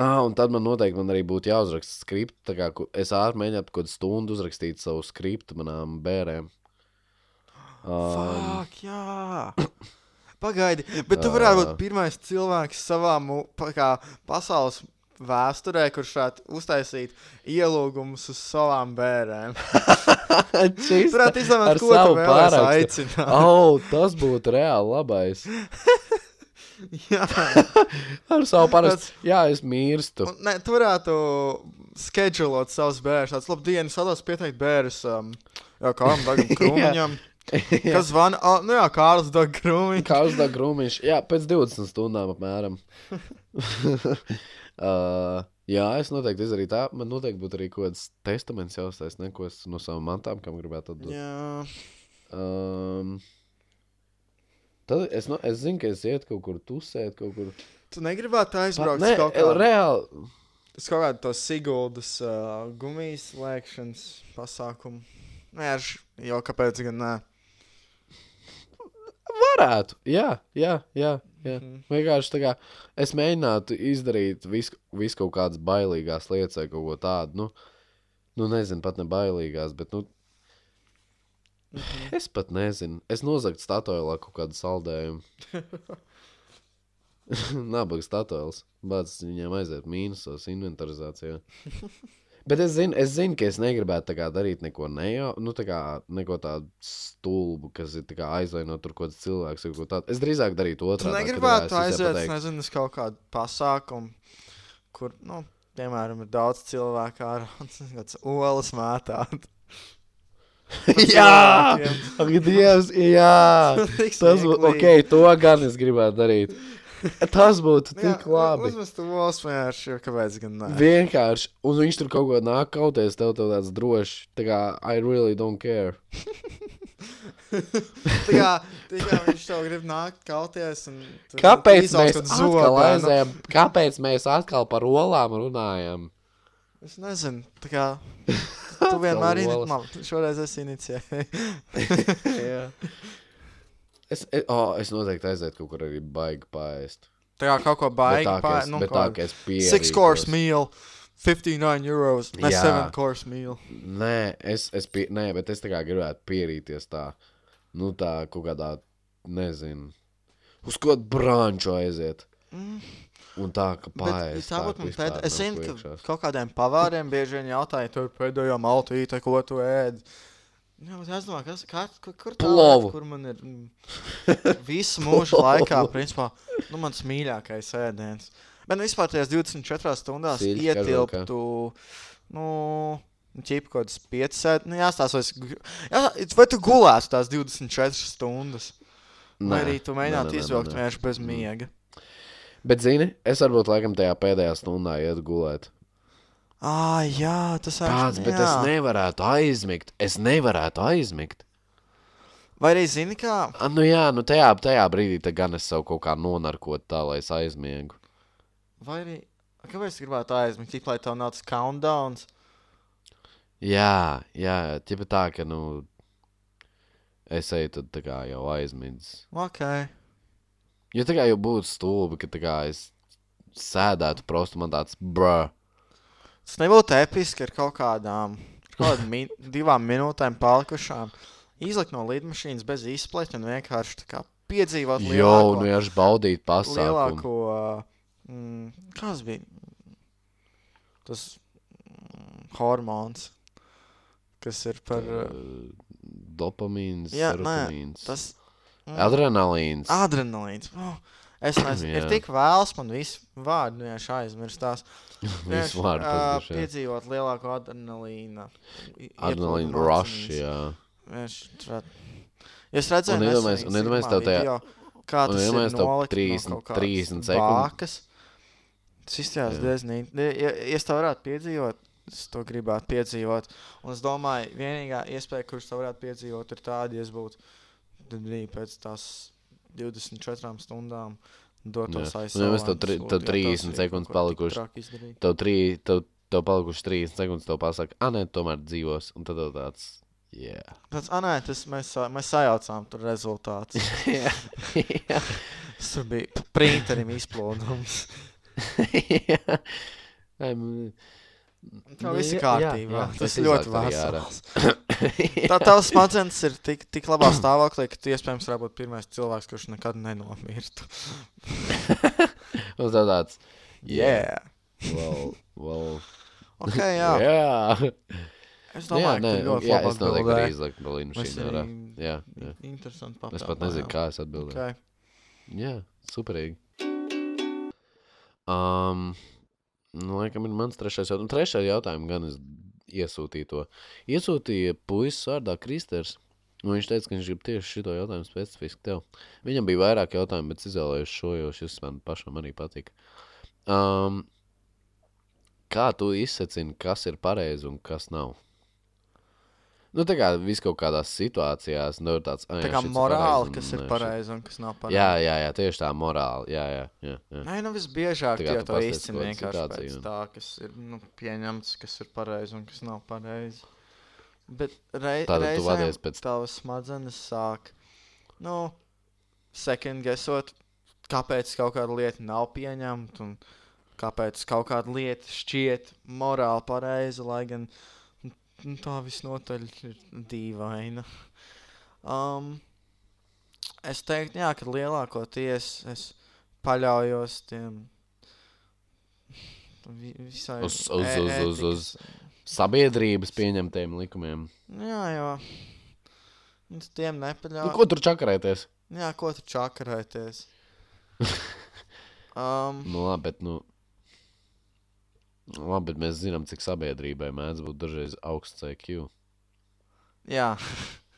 ah, un tad man noteikti man arī būtu jāuzraksta skripts. Tā kā es ātri mēģinātu kaut kādu stundu uzrakstīt savu skriptu manām bērniem. Um, Fuck, jā. [COUGHS] Pagaidi, bet tu varētu būt pirmais cilvēks savā kā, pasaules vēsturē, kurš varētu uztaisīt ielūgumus uz savām. [LAUGHS] Čist, Tur varētu ar izdomāt, ko tu pārakstu. aicināt. oh, tas būtu reāli labais. [LAUGHS] Jā, [LAUGHS] Ar savu parastu. Jā, es mirstu. Un, ne, tu varētu schedulot savus bērnus. Tāds labi, dienas sados pieteikt bērnus. Um, jā, Kārlim Dagam [LAUGHS] [LAUGHS] Krūmiņam. Kas zvana? Oh, nu jā, Kārlis Dag Krūmiņš. Kā uzdevums grūmiņš? Jā, pēc 20 stundām apmēram. uh, jā, es noteikti izdarīju tā. Man noteikti būtu arī kaut kāds testaments jāuztais, neko no savām mantām, kam gribētu atdot. Jā, Um, tad es, no, es zinu, ka es ietu kaut kur tusēt, kaut kur. tu negribētu aizbraukt uz kaut kādu reāli. uz kaut kādu to Siguldas uh, gumijas lēkšanas pasākumu. Nē, aš, jau kāpēc gan nē. Varētu, jā, jā, jā. jā. Mhm. Vienkārši tā kā es mēģinātu izdarīt visu, visu kaut kādas bailīgās lietas vai kaut ko tādu. Nu, nu nezinu, pat ne bailīgās, bet nu, Mhm. es pat nezinu. Es nozagtu statuēlā kaut kādu saldējumu. [LAUGHS] Nabaga statuēls. Bācis viņiem aiziet mīnusos inventarizācijā. Bet es zinu, es zinu, ka es negribētu kā darīt neko nejau, nu, tā kā neko tādu stulbu, kas ir kā aizvainot tur kaut kāds cilvēks ko tādu. Es drīzāk darītu Tu otrādi. negribētu aiziet, es nezinu, uz kaut kādu pasākumu, kur, nu, piemēram, ir daudz cilvēku ar olas mētāt. [LAUGHS] jā, ak, Dievs, jā. Tas būtu ok, to gan es gribētu darīt. Tas būtu tik labi. Uzmest to olas vienkārši, kāpēc gan ne? Vienkārši, un viņš tur kaut ko nāk kauties, tev tev tāds drošs. Tā kā I really don't care. [LAUGHS] Tā kā, tā kā viņš tev grib nākt kauties un... Kāpēc mēs atkal zobenu. aizējām? Kāpēc mēs atkal par olām runājam? Es nezinu, tā kā... Tu vienmēr olas. inici... Man, šoreiz es inicijēju. [LAUGHS] Jā. Es, oh, es noteikti aizietu kaut kur arī baigi pāriest. Tā kā kaut ko baigi tā, ka pār... es, Nu, tā, kā es pierītos. six course meal, 59 euros. Ne, Jā. seven course meal. Nē, es, es pie, nē, bet es tā kā gribētu pierīties tā, nu tā kaut kādā, nezinu, uz ko branču aiziet. Mm. Un tā, ka man pēdējā. Es zinu, ka kaut kādiem pavāriem bieži vien jautāja, tur pēdējā maltīte, ko tu ēd. Jā, es domāju, kas, kā, kur, kur tā lieta, kur man ir mm, visu mūžu [LAUGHS] laikā, principā, nu, mans mīļākais ēdiens. Bet nu, vispār tajās 24 stundās Sīļš ietilptu, nu, ķip kaut kādas 5 sēdes. Nu, jāstāsta, jā, vai tu gulētu tās 24 stundas? Vai arī tu mēģinātu izvilkt vienkārši bez miega? Bet, zini, es varbūt laikam tajā pēdējā stundā iet gulēt. Ah, jā, tas ir. Pats, bet es nevarētu aizmigt. Es nevarētu aizmigt. Vai arī zini, kā? A, nu jā, nu tajā, tajā brīdī te gan es sev kaut kā nonarkot tā, lai es aizmiegu. Vai arī. Kāpēc es gribētu aizmigt, tik lai tev nav tas countdown? Jā, jā, ķipa tā, ka, nu, es eju tad tā kā jau aizmidzis. Ok. Jo tā kā jau būtu stulbi, ka tā kā es sēdētu prostu man tāds brr. Tas nebūtu episki ar kaut kādām, ar kaut kādām min divām minūtēm palikušām. Izlikt no lidmašīnas bez izpleķa un vienkārši kā piedzīvot Jo, lielāko, nu jau baudīt pasākumu. lielāko mm, kas bija? Tas mm, hormons, kas ir par. uh, Dopamīns, serotonīns, Tas adrenalīns. adrenalīns. Oh, es nezinu, ir tik vēls, man viss vārdi vienkārši aizmirstās. Viss pazuduši, jā. piedzīvot lielāko Adrenalīna ieplūdumu rush, jā. Vienkārši es redzēju, Un iedomājies- un iedomājies tev tajā- kā tas ir nolikt 30 no kaut kādas 30 sekundes. Tas izskatās diezgan ja, ja es to varētu piedzīvot, es to gribētu piedzīvot. Un es domāju, vienīgā iespēja, kurš to varētu piedzīvot, ir tāda, ja es būtu tad arī pēc tās 24 stundām dotos Jā. aiz Un ja mēs tev tri- tev jā, 30 tas ir sekundes palikuši. Tev, trī, tev, tev palikuši 30 sekundes, tev pasaka, ah, nē, tomēr dzīvos. Un tad tev tāds, jā. Tāds, ah, nē, tas mēs, mēs sajaucām tur rezultātus. [LAUGHS] Jā. Jā. Tas bija printerim izplūdums. [LAUGHS] Tā viss ir Jā, jā, kārtībā. jā, Tas ir ļoti vesels. [CLEARS THROAT] Tā tavs smadzenes ir tik, tik labā stāvoklī, ka tu iespējams varētu būt pirmais cilvēks, kurš nekad nenomirtu. [LAUGHS] Un tad tāds, Jā, well, well. ok, jā. [LAUGHS] jā. Es jā, domāju, nē, ka ļoti jā, labi es arī atbildēji. izlaiku no līnijas Mēs šī ārā. arī Jā, jā. Interesanti Es pat nezinu, kā es atbildēju. Okay. Jā, superīgi. Um, nu, laikam ir mans trešais jautājums. Trešais jautājums gan es iesūtīju to. Iesūtīja puisis vārdā Kristers. Un viņš teica, ka viņš grib tieši šo jautājumu specifiski tev. Viņam bija vairāk jautājumu, bet izvēlējos šo, jo šis man pašam arī patika. Um, kā tu izsacini, kas ir pareizi un kas nav? Nu, tā kā viss kaut kādās situācijās, nu, ir tāds Tā kā morāli, kas ir pareizi un kas nav pareizi. Jā, jā, jā, tieši tā morāli. Jā, jā, jā, jā. Nē, nu visbiežāk tu to kādu vienkārši pēc un- tā, kas ir nu, pieņemts, kas ir pareizi un kas nav pareizi. Bet rei, Tātad tu reizēm vadies pēc- tavas smadzenes sāk, nu, second guessot, kāpēc kaut kāda lieta nav pieņemta un kāpēc kaut kāda lieta šķiet morāli pareiza, lai gan nu, tā visnotaļ ir dīvaina. Um, es teiktu, jā, ka lielākoties es paļaujos tiem vi- visai Uz- uz- uz- uz- uz Sabiedrības pieņemtiem likumiem. Jā, jo uz tiem Nu, nepaļaujas. ko tur čakarēties? Jā, ko tu čakarēties? [LAUGHS] um, Nu, labi, bet, nu. Labi, bet mēs zinām, cik sabiedrībai mēdz būt dažreiz augsts IQ. jā,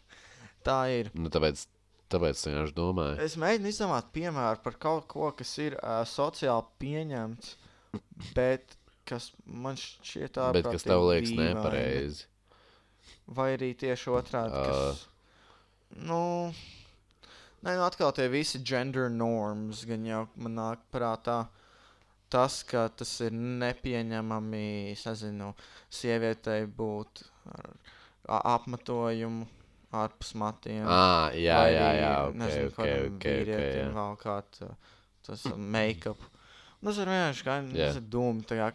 [LAUGHS] tā ir. Nu, tāpēc, tāpēc es vienkārši domāju, Es mēģinu izdomāt piemēru par kaut ko, kas ir uh, sociāli pieņemts, bet kas man šķiet tā bet kas tev liekas nepareizi. Vai arī tieši otrādi. Kas, nu, nē, nu atkal tie visi gender norms, gan jau man nāk prātā. Tas, ka tas ir nepieņemami, es nezinu, sievietei būt ar apmetojumu ārpus matiem. Ah, jā, vai jā, arī, jā, ok, nezinu, ok, kādam ok, ok, vīrietim jā. vēl kāds tas make-up. Tas ir vienkārši kā, ir dūmi. kā,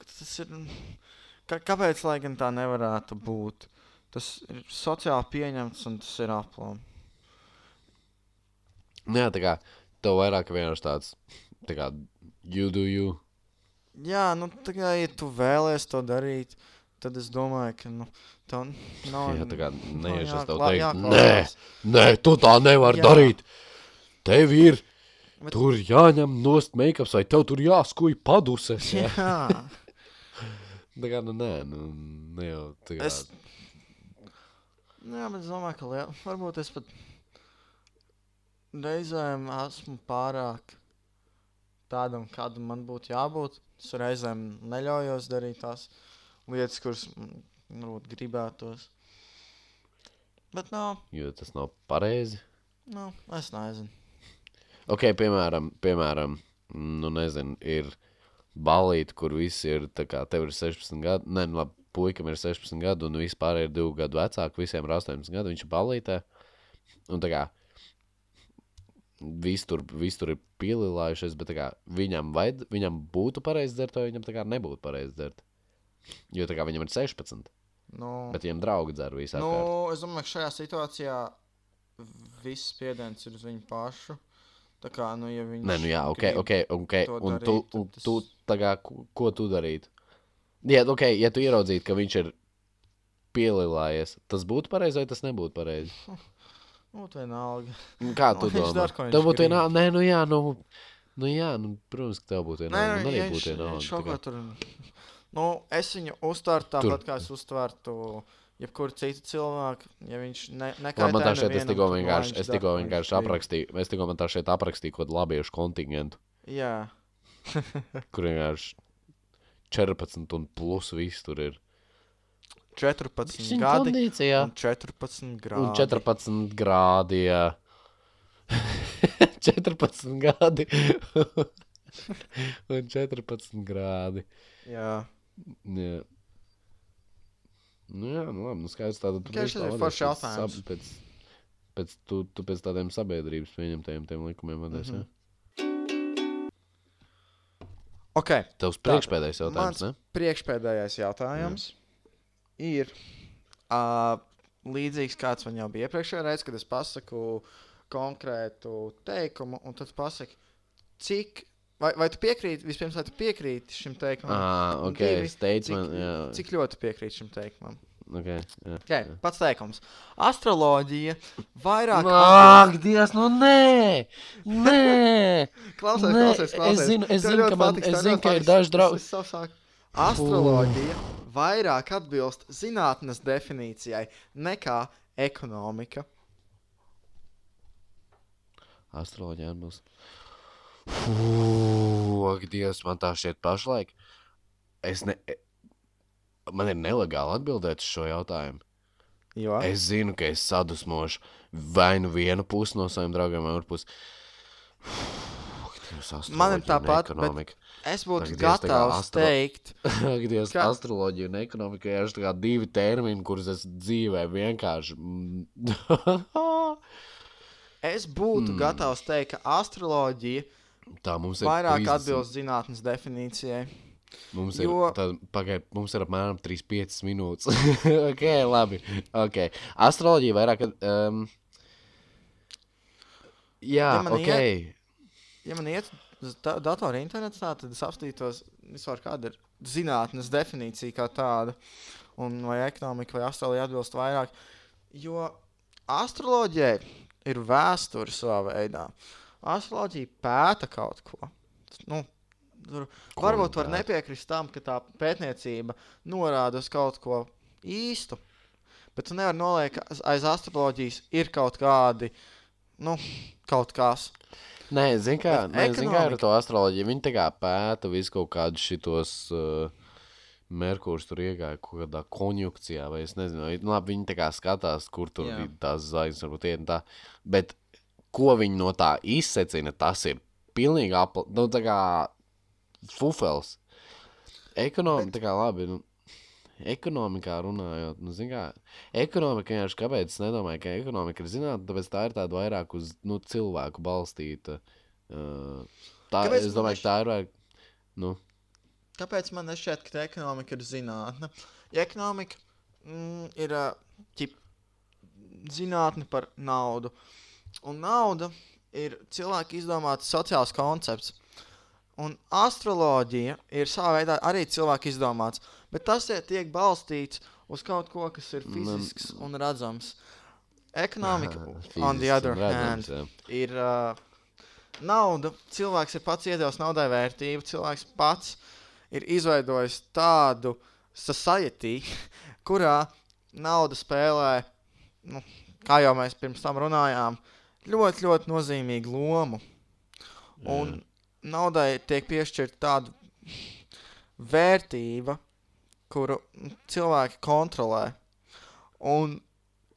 Tas ir, kā, kāpēc, lai gan tā nevarētu būt? Tas ir sociāli pieņemts un tas ir aplams. Nu, jā, tā kā tev vairāk vienkārši tāds, tā kā, you do you. Jā, nu, tā kā, ja tu vēlēsies to darīt, tad es domāju, ka, nu, tā nav. [LAUGHS] Jā, tā kā nav neiešas tev teikt, nē, jāklausās. nē, tu tā nevari Jā. darīt. Tev ir, Bet- tur jāņem nost make-ups vai tev tur jāskuj paduses. [LAUGHS] Jā. Jā, [LAUGHS] Tā kā, nu, nē, nu, ne jau, tā kā. es. Jā, bet es domāju, ka liel... varbūt es pat reizēm esmu pārāk tādam, kādam man būtu jābūt. Es reizēm neļaujos darīt tās lietas, kuras mm, varbūt gribētos. Bet nav, Jo tas nav pareizi. nav, es nezinu. Ok, piemēram, piemēram nu, nezinu, ir balīti, kur visi ir, tā kā tev ir 16 gadi, ne, nu, labi, puikam ir 16 gadi, un vispār ir 2 gadu vecāki, visiem ir 18 gadi, viņš ir balītē, un tā kā viss tur, vis tur ir pielilājušies, bet kā viņam, vajad, viņam būtu pareizi dzert, vai viņam kā nebūtu pareizi dzert. Jo kā viņam ir 16, Nu, bet viņam draugi dzer visā. nu, es domāju, ka šajā situācijā viss spiediens ir uz viņu pašu. Tā kā, nu, ja viņš Nē, nu jā, ok, ok, ok. Un darīt, tu, un tas- tu kā, ko, ko tu darītu? Jā, ok, ja tu ieraudzītu, ka viņš ir pielilājies, tas būtu pareizi vai tas nebūtu pareizi? [LAUGHS] Nu, tā vienalga. [LAUGHS] Nu, Kā Nu, tu domā? dara, ko viņš Tev būtu vienalga, nē, nu jā, nu, nu jā, nu, protams, ka tev būtu vienalga. nē, Man arī būtu vienalga. viņš kaut kā. tur. Nu, es viņu uztvertu tāpat, kā es uztvertu jebkuru citu cilvēku. Ja viņš ne, nekaitē man tā šeit es nevienam, tikko tad lai vienkārši, es tikko vienkārši aprakstīju, es tikko man tā šeit aprakstīju kaut kādu labiešu kontingentu, Jā, kur vienkārši 14 un plus viss tur ir. 14 Viņa gadi kondīcijā. un 14 grādi. Un 14 grādi. Jā. [LAUGHS] 14 gadi. [LAUGHS] un 14 grādi. Jā, Jā. Nu, jā, nu labi, nu skaidrs tāda. Tikai šis ir foršs jautājums. Pēc, pēc, tu, tu pēc tādiem sabiedrības pieņemtajiem tiem likumiem vadies, mm -hmm. ok. Tavs priekšpēdējais jautājums, mans ne? priekšpēdējais jautājums ir uh, līdzīgs, kāds man jau bija iepriekšējā reizē, kad es pasaku konkrētu teikumu, un tad pasaki, cik. Vai, vai tu piekrīti, vispirms, vai tu piekrīti šim teikumam? Ah, ok, divi, statement, cik, jā. cik ļoti piekrīt šim teikumam? Okay, jā. Okay, pats teikums. Astroloģija vairāk Ak, Dievs, nu nē! Nē! [LAUGHS] Klausies, Nē, klausies, klausies. es zinu- es zinu, ka man- es zinu, ka ir daži draugi- Astroloģija vairāk atbilst zinātnes definīcijai nekā ekonomika. Astroloģija atbilst. Ak, Dievs, man tā šķiet pašlaik. Es ne... e- Man ir nelegāli atbildēt uz šo jautājumu. Jo Es zinu, ka es sadusmošu vai nu vienu pusi no saviem draugiem, vai otru pusi. Man ir tāpat, bet-. Es būtu Tagad gatavs astro- teikt, [LAUGHS] Dievs, Kā- astroloģija un ekonomika ir divi termini, kurus es dzīvē vienkārši. [LAUGHS] Es būtu mm. gatavs teikt, ka astroloģija Tā mums ir vairāk 30 atbilst zinātnes definīcijai. Mums ir, Jo- jo... pagaid, mums ir apmēram 3-5 minūtes. [LAUGHS] ok, labi. Okay. Astroloģija vairāk. Um... Jā, Ja ok. Ja man iet datora internetā, tad es apstītos, vispār, kāda ir zinātnes definīcija kā tāda, un vai ekonomika vai astroloģija atbilst vairāk. Jo astroloģija ir vēsture savā veidā. Astroloģija pēta kaut ko. Nu, tur Ko varbūt viņa var pēta? nepiekrist tam, ka tā pētniecība norāda uz kaut ko īstu. Bet tu nevari noliekt, ka aiz- aiz astroloģijas ir kaut kādi, nu, kaut kas. Nē, zini, kā, Bet nē, zin, kā ar ekonomika- to astroloģiju. Viņi tā kā pēta visu kaut kādus šitos. Uh... Merkurs tur iegāja kaut kādā konjunkcijā, vai es nezinu, nu, labi, viņi tā kā skatās, kur tur ir tās zvaigznes, varbūt iet tā. Bet ko viņi no tā izsecina, tas ir pilnīgi apli, nu, kā fufels. Ekonomika, tā kā labi, nu, ekonomikā runājot, nu, zin kā, ekonomika vienkārši, kāpēc es nedomāju, ka ekonomika ir zinātne, tāpēc tā ir tāda vairāk uz, nu, cilvēku balstīta. Uh, tā, Kāpēc es domāju, ka tā ir vairāk, nu, Kāpēc man nešķiet, ka ekonomika ir zinātne? Ja ekonomika mm, ir ķip, zinātne par naudu, un nauda ir cilvēka izdomāts sociāls koncepts. Un astroloģija ir savā veidā arī cilvēka izdomāts, bet tas tie- tiek balstīts uz kaut ko, kas ir Man- fizisks un redzams. Ekonomika, on the other hand, redzams, jā. ir uh, nauda. Cilvēks ir pats iedevis naudai vērtību. Cilvēks pats ir izveidojis tādu society, [LAUGHS] kurā nauda spēlē, nu, kā jau mēs pirms tam runājām, ļoti, ļoti nozīmīgu lomu. Un naudai tiek piešķirta tāda vērtība, kuru mm, cilvēki kontrolē. Un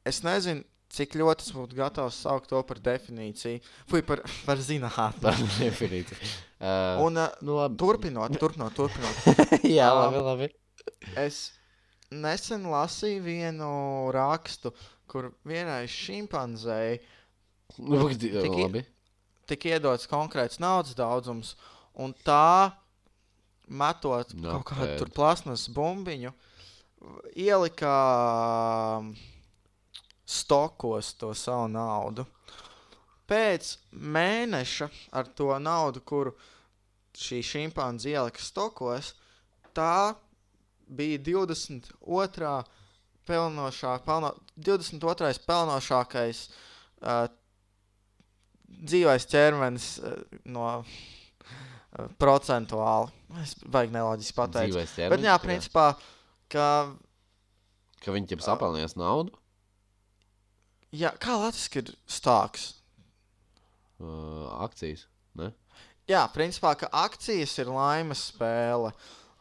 es nezinu, cik ļoti es būtu gatavs saukt to par definīciju, vai par, [LAUGHS] par zinātnē. Tā ir definīcija. [LAUGHS] Uh, Un uh, nu, labi. turpinot, turpinot, turpinot. [LAUGHS] Jā, Um, labi, labi. Es nesen lasīju vienu rakstu, kur vienai šimpanzei Nu, gadi- tik i- labi. tika iedots konkrēts naudas daudzums, un tā metot No, kaut kādu tur plasmas bumbiņu, ielika um, stokos to savu naudu. Pēc mēneša ar to naudu, kuru šī šimpanze ielika stokos, tā bija 22. pelnošā, pelno, 22. pelnošākais uh, dzīvais ķermenis uh, no procentuāli. Es baigi neloģiski pateicu. Bet jā, principā, ka, Ka viņi ķip sapelnījās naudu. jā, kā latviski ir stāks? Uh, akcijas. Ne? Jā, principā, ka akcijas ir laimes spēle,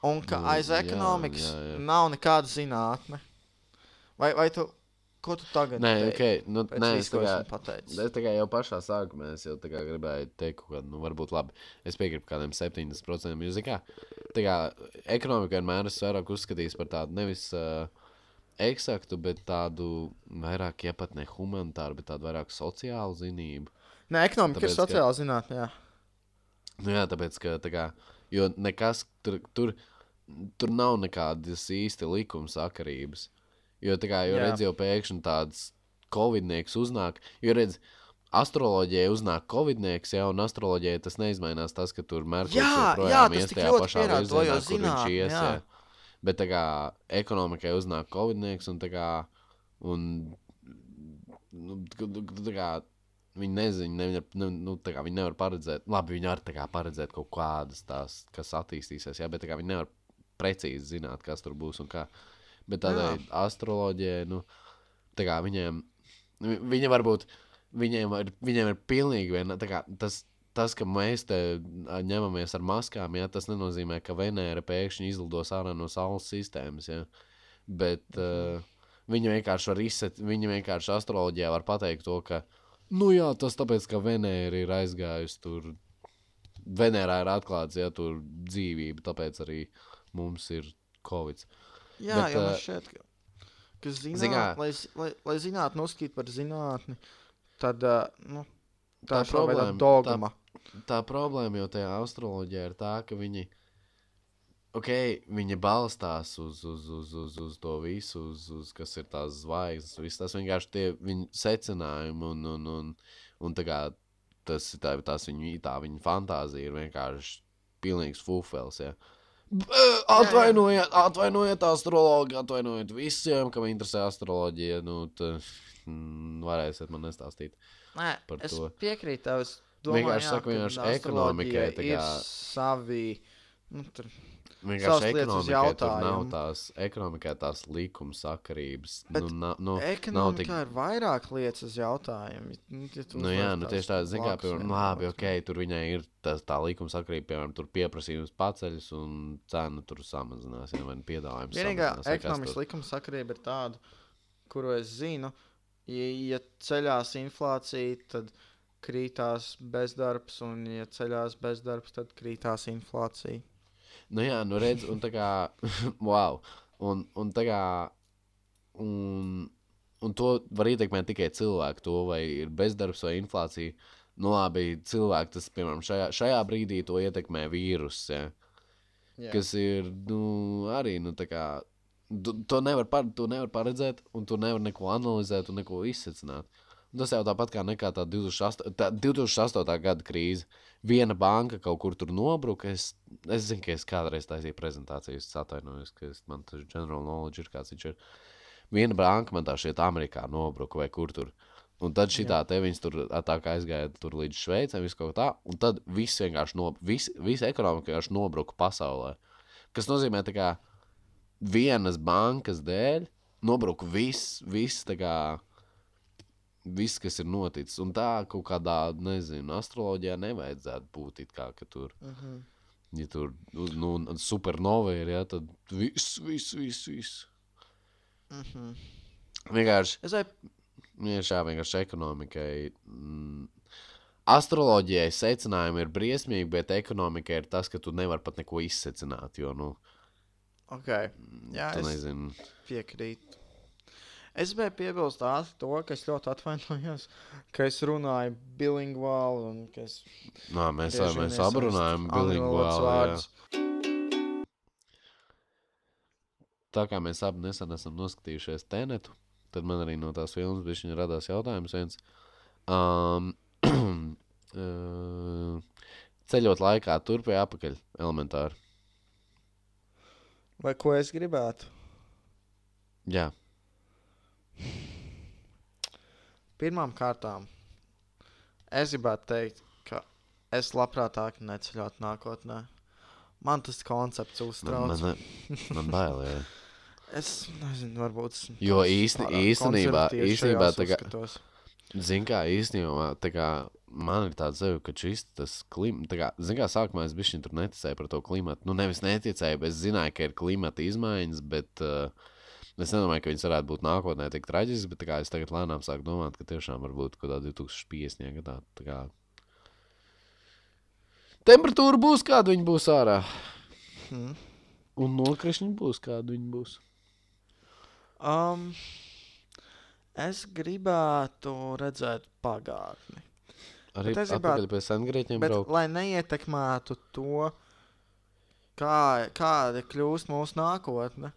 un ka Nu, aiz jā, ekonomikas jā, jā. nav nekāda zinātne. Vai, vai tu, ko tu tagad Nē, teiksi ok. Nu, nē, es esmu pateicis? es kā jau pašā sākumā jau gribēju teikt, ka, nu, varbūt labi. Es piekrītu kādiem 70%. Jūs zināt, tā kā ekonomika vienmēr es vairāk uzskatījis par tādu nevis uh, eksaktu, bet tādu vairāk, ja pat ne humanitāru, bet tādu vairāk sociālu zinību. Nē, ekonomika ir tāpēc, ka- sociāla zinātne, jā. Nu, jā, tāpēc, ka tā kā, jo nekas tur, tur, tur nav nekādas īsti likuma sakarības. Jo, tā kā, jo Jā. redz, jau pēkšņi tāds covidnieks uznāk, jo redz, astroloģijai uznāk covidnieks, jau un astroloģijai tas neizmainās tas, ka tur mērķis Jā, jā, tas tik ļoti pierāda to, jo kur viņš ies. jā. Jā. Bet tā kā ekonomikai uznāk covidnieks un tā kā, un, nu, tā kā, Viņi nezina, ne, ne, nu, kā viņi nevar paredzēt, labi, viņi var kā paredzēt kaut kādas tās, kas attīstīsies, jā, bet kā viņi nevar precīzi zināt, kas tur būs un kā. Bet tādai astroloģijai, nu, tā kā viņiem, vi- viņi varbūt, viņiem ir, viņiem ir pilnīgi viena, tā kā tas, tas, ka mēs te ņemamies ar maskām, jā, tas nenozīmē, ka Venēra pēkšņi izlidos ārā no Saules sistēmas, jā. Bet uh, viņi vienkārši var izsēt, viņi vienkārši astroloģijā var pateikt to, ka, nu jā, tas tāpēc, ka Venēra ir aizgājusi tur, Venērā ir atklāts, ja tur dzīvība, tāpēc arī mums ir Covid. Jā, Bet, ā, man šķiet, ka, ka zin zināt, kā- lai, lai, lai zinātnē uzskatīt par zinātni, tad uh, nu, tā, Tā tā ir problēma. problēma, Dogma. tā problēma jau tajā astroloģijā ir tā, ka viņi, okay, viņi balstās uz, uz, uz, uz, uz to visu, uz, uz kas ir tās zvaigznes. Viss tas vienkārši tie viņu secinājumi un, un, un, un tā kā tas ir tā, tās viņu, tā viņa fantāzija ir vienkārši pilnīgs fufels. Ja. B- Atvainojiet, atvainojiet, astrologi, atvainojiet visiem, kam interesē astroloģija. Nu, tad, mm, varēsiet man nestāstīt. Nē, par es to. piekrītu tev. Es domāju, Vienkārši saku, vienkārši ekonomikai ir kā- savi. Nu, tur, Vienkārši ekonomikai tur nav tās, ekonomikai tās likuma sakarības. Bet Nu, na, nu, Ekonomikā tik- ir vairāk lietas uz jautājumu. Nu, ja Nu, jā, nu, tieši tā, mērā, blakus piemēram, vienam labi, ok, tur viņai ir tas, tā likuma sakarība, piemēram, tur pieprasījums paceļas un cena tur samazinās, ja vai nu piedāvājums. Vienīgā ekonomikas tur. likuma sakarība ir tāda, kuru es zinu. Ja, ja ceļās inflācija, tad krītās bezdarbs, un ja ceļās bezdarbs, tad krītās inflācija. Nu, jā, nu redz, un tā kā, [LAUGHS] wow, un, un tā kā, un, un to var ietekmēt tikai cilvēku, to vai ir bezdarbs vai inflācija. Nu, labi, cilvēki tas, piemēram, šajā, šajā brīdī to ietekmē vīruss. Ja? Jā. kas ir nu, arī nu, tā kā. Tu, to, nevar par, to nevar paredzēt, un tu nevari neko analizēt un neko izsvecināt. Tas jau tāpat kā nekā tā 2008, tā 2008. gada krīze. Viena banka kaut kur tur nobruka. Es, es zinu, ka es kādreiz taisīju prezentāciju, es atvainojos, ka es, man tas general knowledge ir kāds viņš ir. Viena banka man tā šeit Amerikā nobruka vai kur tur. Un tad šī tā te viņas tur aizgāja tur līdz Šveicē, viss kaut tā. Un tad viss vienkārši no, vis, visa ekonomika vienkārši nobruka pasaulē. Kas nozīmē, ka vienas bankas dēļ nobruka viss, viss, tā kā, viss, kas ir noticis. Un tā kaut kādā, nezinu, astroloģijā nevajadzētu būt it kā, ka tur. Uh -huh. Ja tur nu, supernova ir, ja, tad viss, viss, viss. viss. Uh -huh. Vienkārši Es vai Vienkārši jā, vienkārši ekonomikai. Mm, astroloģijai secinājumi ir briesmīgi, bet ekonomikai ir tas, ka tu nevari pat neko izsecināt. Jo, nu, ok, jā, es nezini, piekrītu. Es gribēju piebilst to, ka es ļoti atvainojos, ka es runāju bilingvāli un ka es Nā, mēs, vien mēs valodas bilingvāli. vārdus. Tā kā mēs abi nesen esam noskatījušies Tenetu, tad man arī no tās filmas bija radās jautājums viens. Um, [CLEARS THROAT] ceļot laikā, turp vai apakaļ elementāri. Vai ko es gribētu? Jā, Pirmām kārtām, es gribētu teikt, ka es labprātāk neceļot nākotnē. Man tas koncepts man, uztrauc. man, ne- man bail. Jā. [LAUGHS] Es nezinu, varbūt. Jo īsti- īstenībā- īstenībā tā kā- uzskatos. Zini, kā īstenībā, tā kā man ir tāds sev, ka šis tas klimats, kā, zini, kā sākumā es biju tur neticēju par to klimatu. Nu, nevis neticēju, bet es zināju, ka ir klimata izmaiņas, bet uh, es nedomāju, ka viņas varētu būt nākotnē tik traģiskas, bet es tagad lēnām sāku domāt, ka tiešām varbūt kaut kādā 2050. gadā. Kā... Temperatūra būs kāda viņa būs ārā. Hmm. Un nokrišņi būs kāda viņa būs. Um, es gribētu redzēt pagātni. Arī es atpakaļ gribētu- pie sengrieķiem Bet, braukt. lai neietekmētu to, kā, kāda kļūst mūsu nākotne,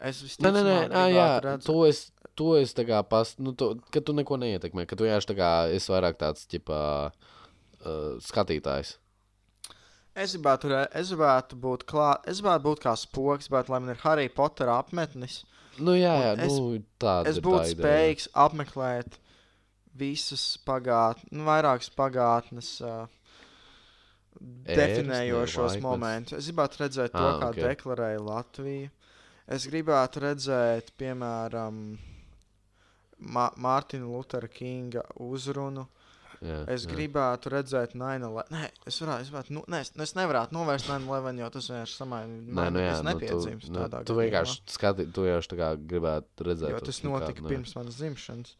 es Nē, nē, nē, nē jā, to es, to es tā kā pas, nu, to, ka tu neko neietekmē, ka tu vienkārši tā kā esi vairāk tāds, ķipā, uh, skatītājs. Es gribētu, es gribētu būt klāt, es gribētu būt kā spoks, bet lai man ir Harry Potter apmetnis, Nu, jā, jā, es- nu, es ir būtu tā ideja. spējīgs apmeklēt visas pagātnes, nu, vairākas pagātnes. Uh, definējošos momentus. Es gribētu redzēt to, Ah, kā ok. deklarēja Latvija. Es gribētu redzēt, piemēram, Ma Mārtiņa Lutera Kinga uzrunu. Jā, Es jā. gribētu redzēt 9-11. Nē, es, varētu, es, varētu, nu, nē, es, es nevarētu novērst 9-11, jo tas vienkārši samaina. Nē, nu, jā, es nu, nepiedzīvoju nu, tādā tu gadījumā, vienkārši skati, tu vienkārši tā kā gribētu redzēt. Jo tas nu, kā, notika nu, jā. pirms manas dzimšanas.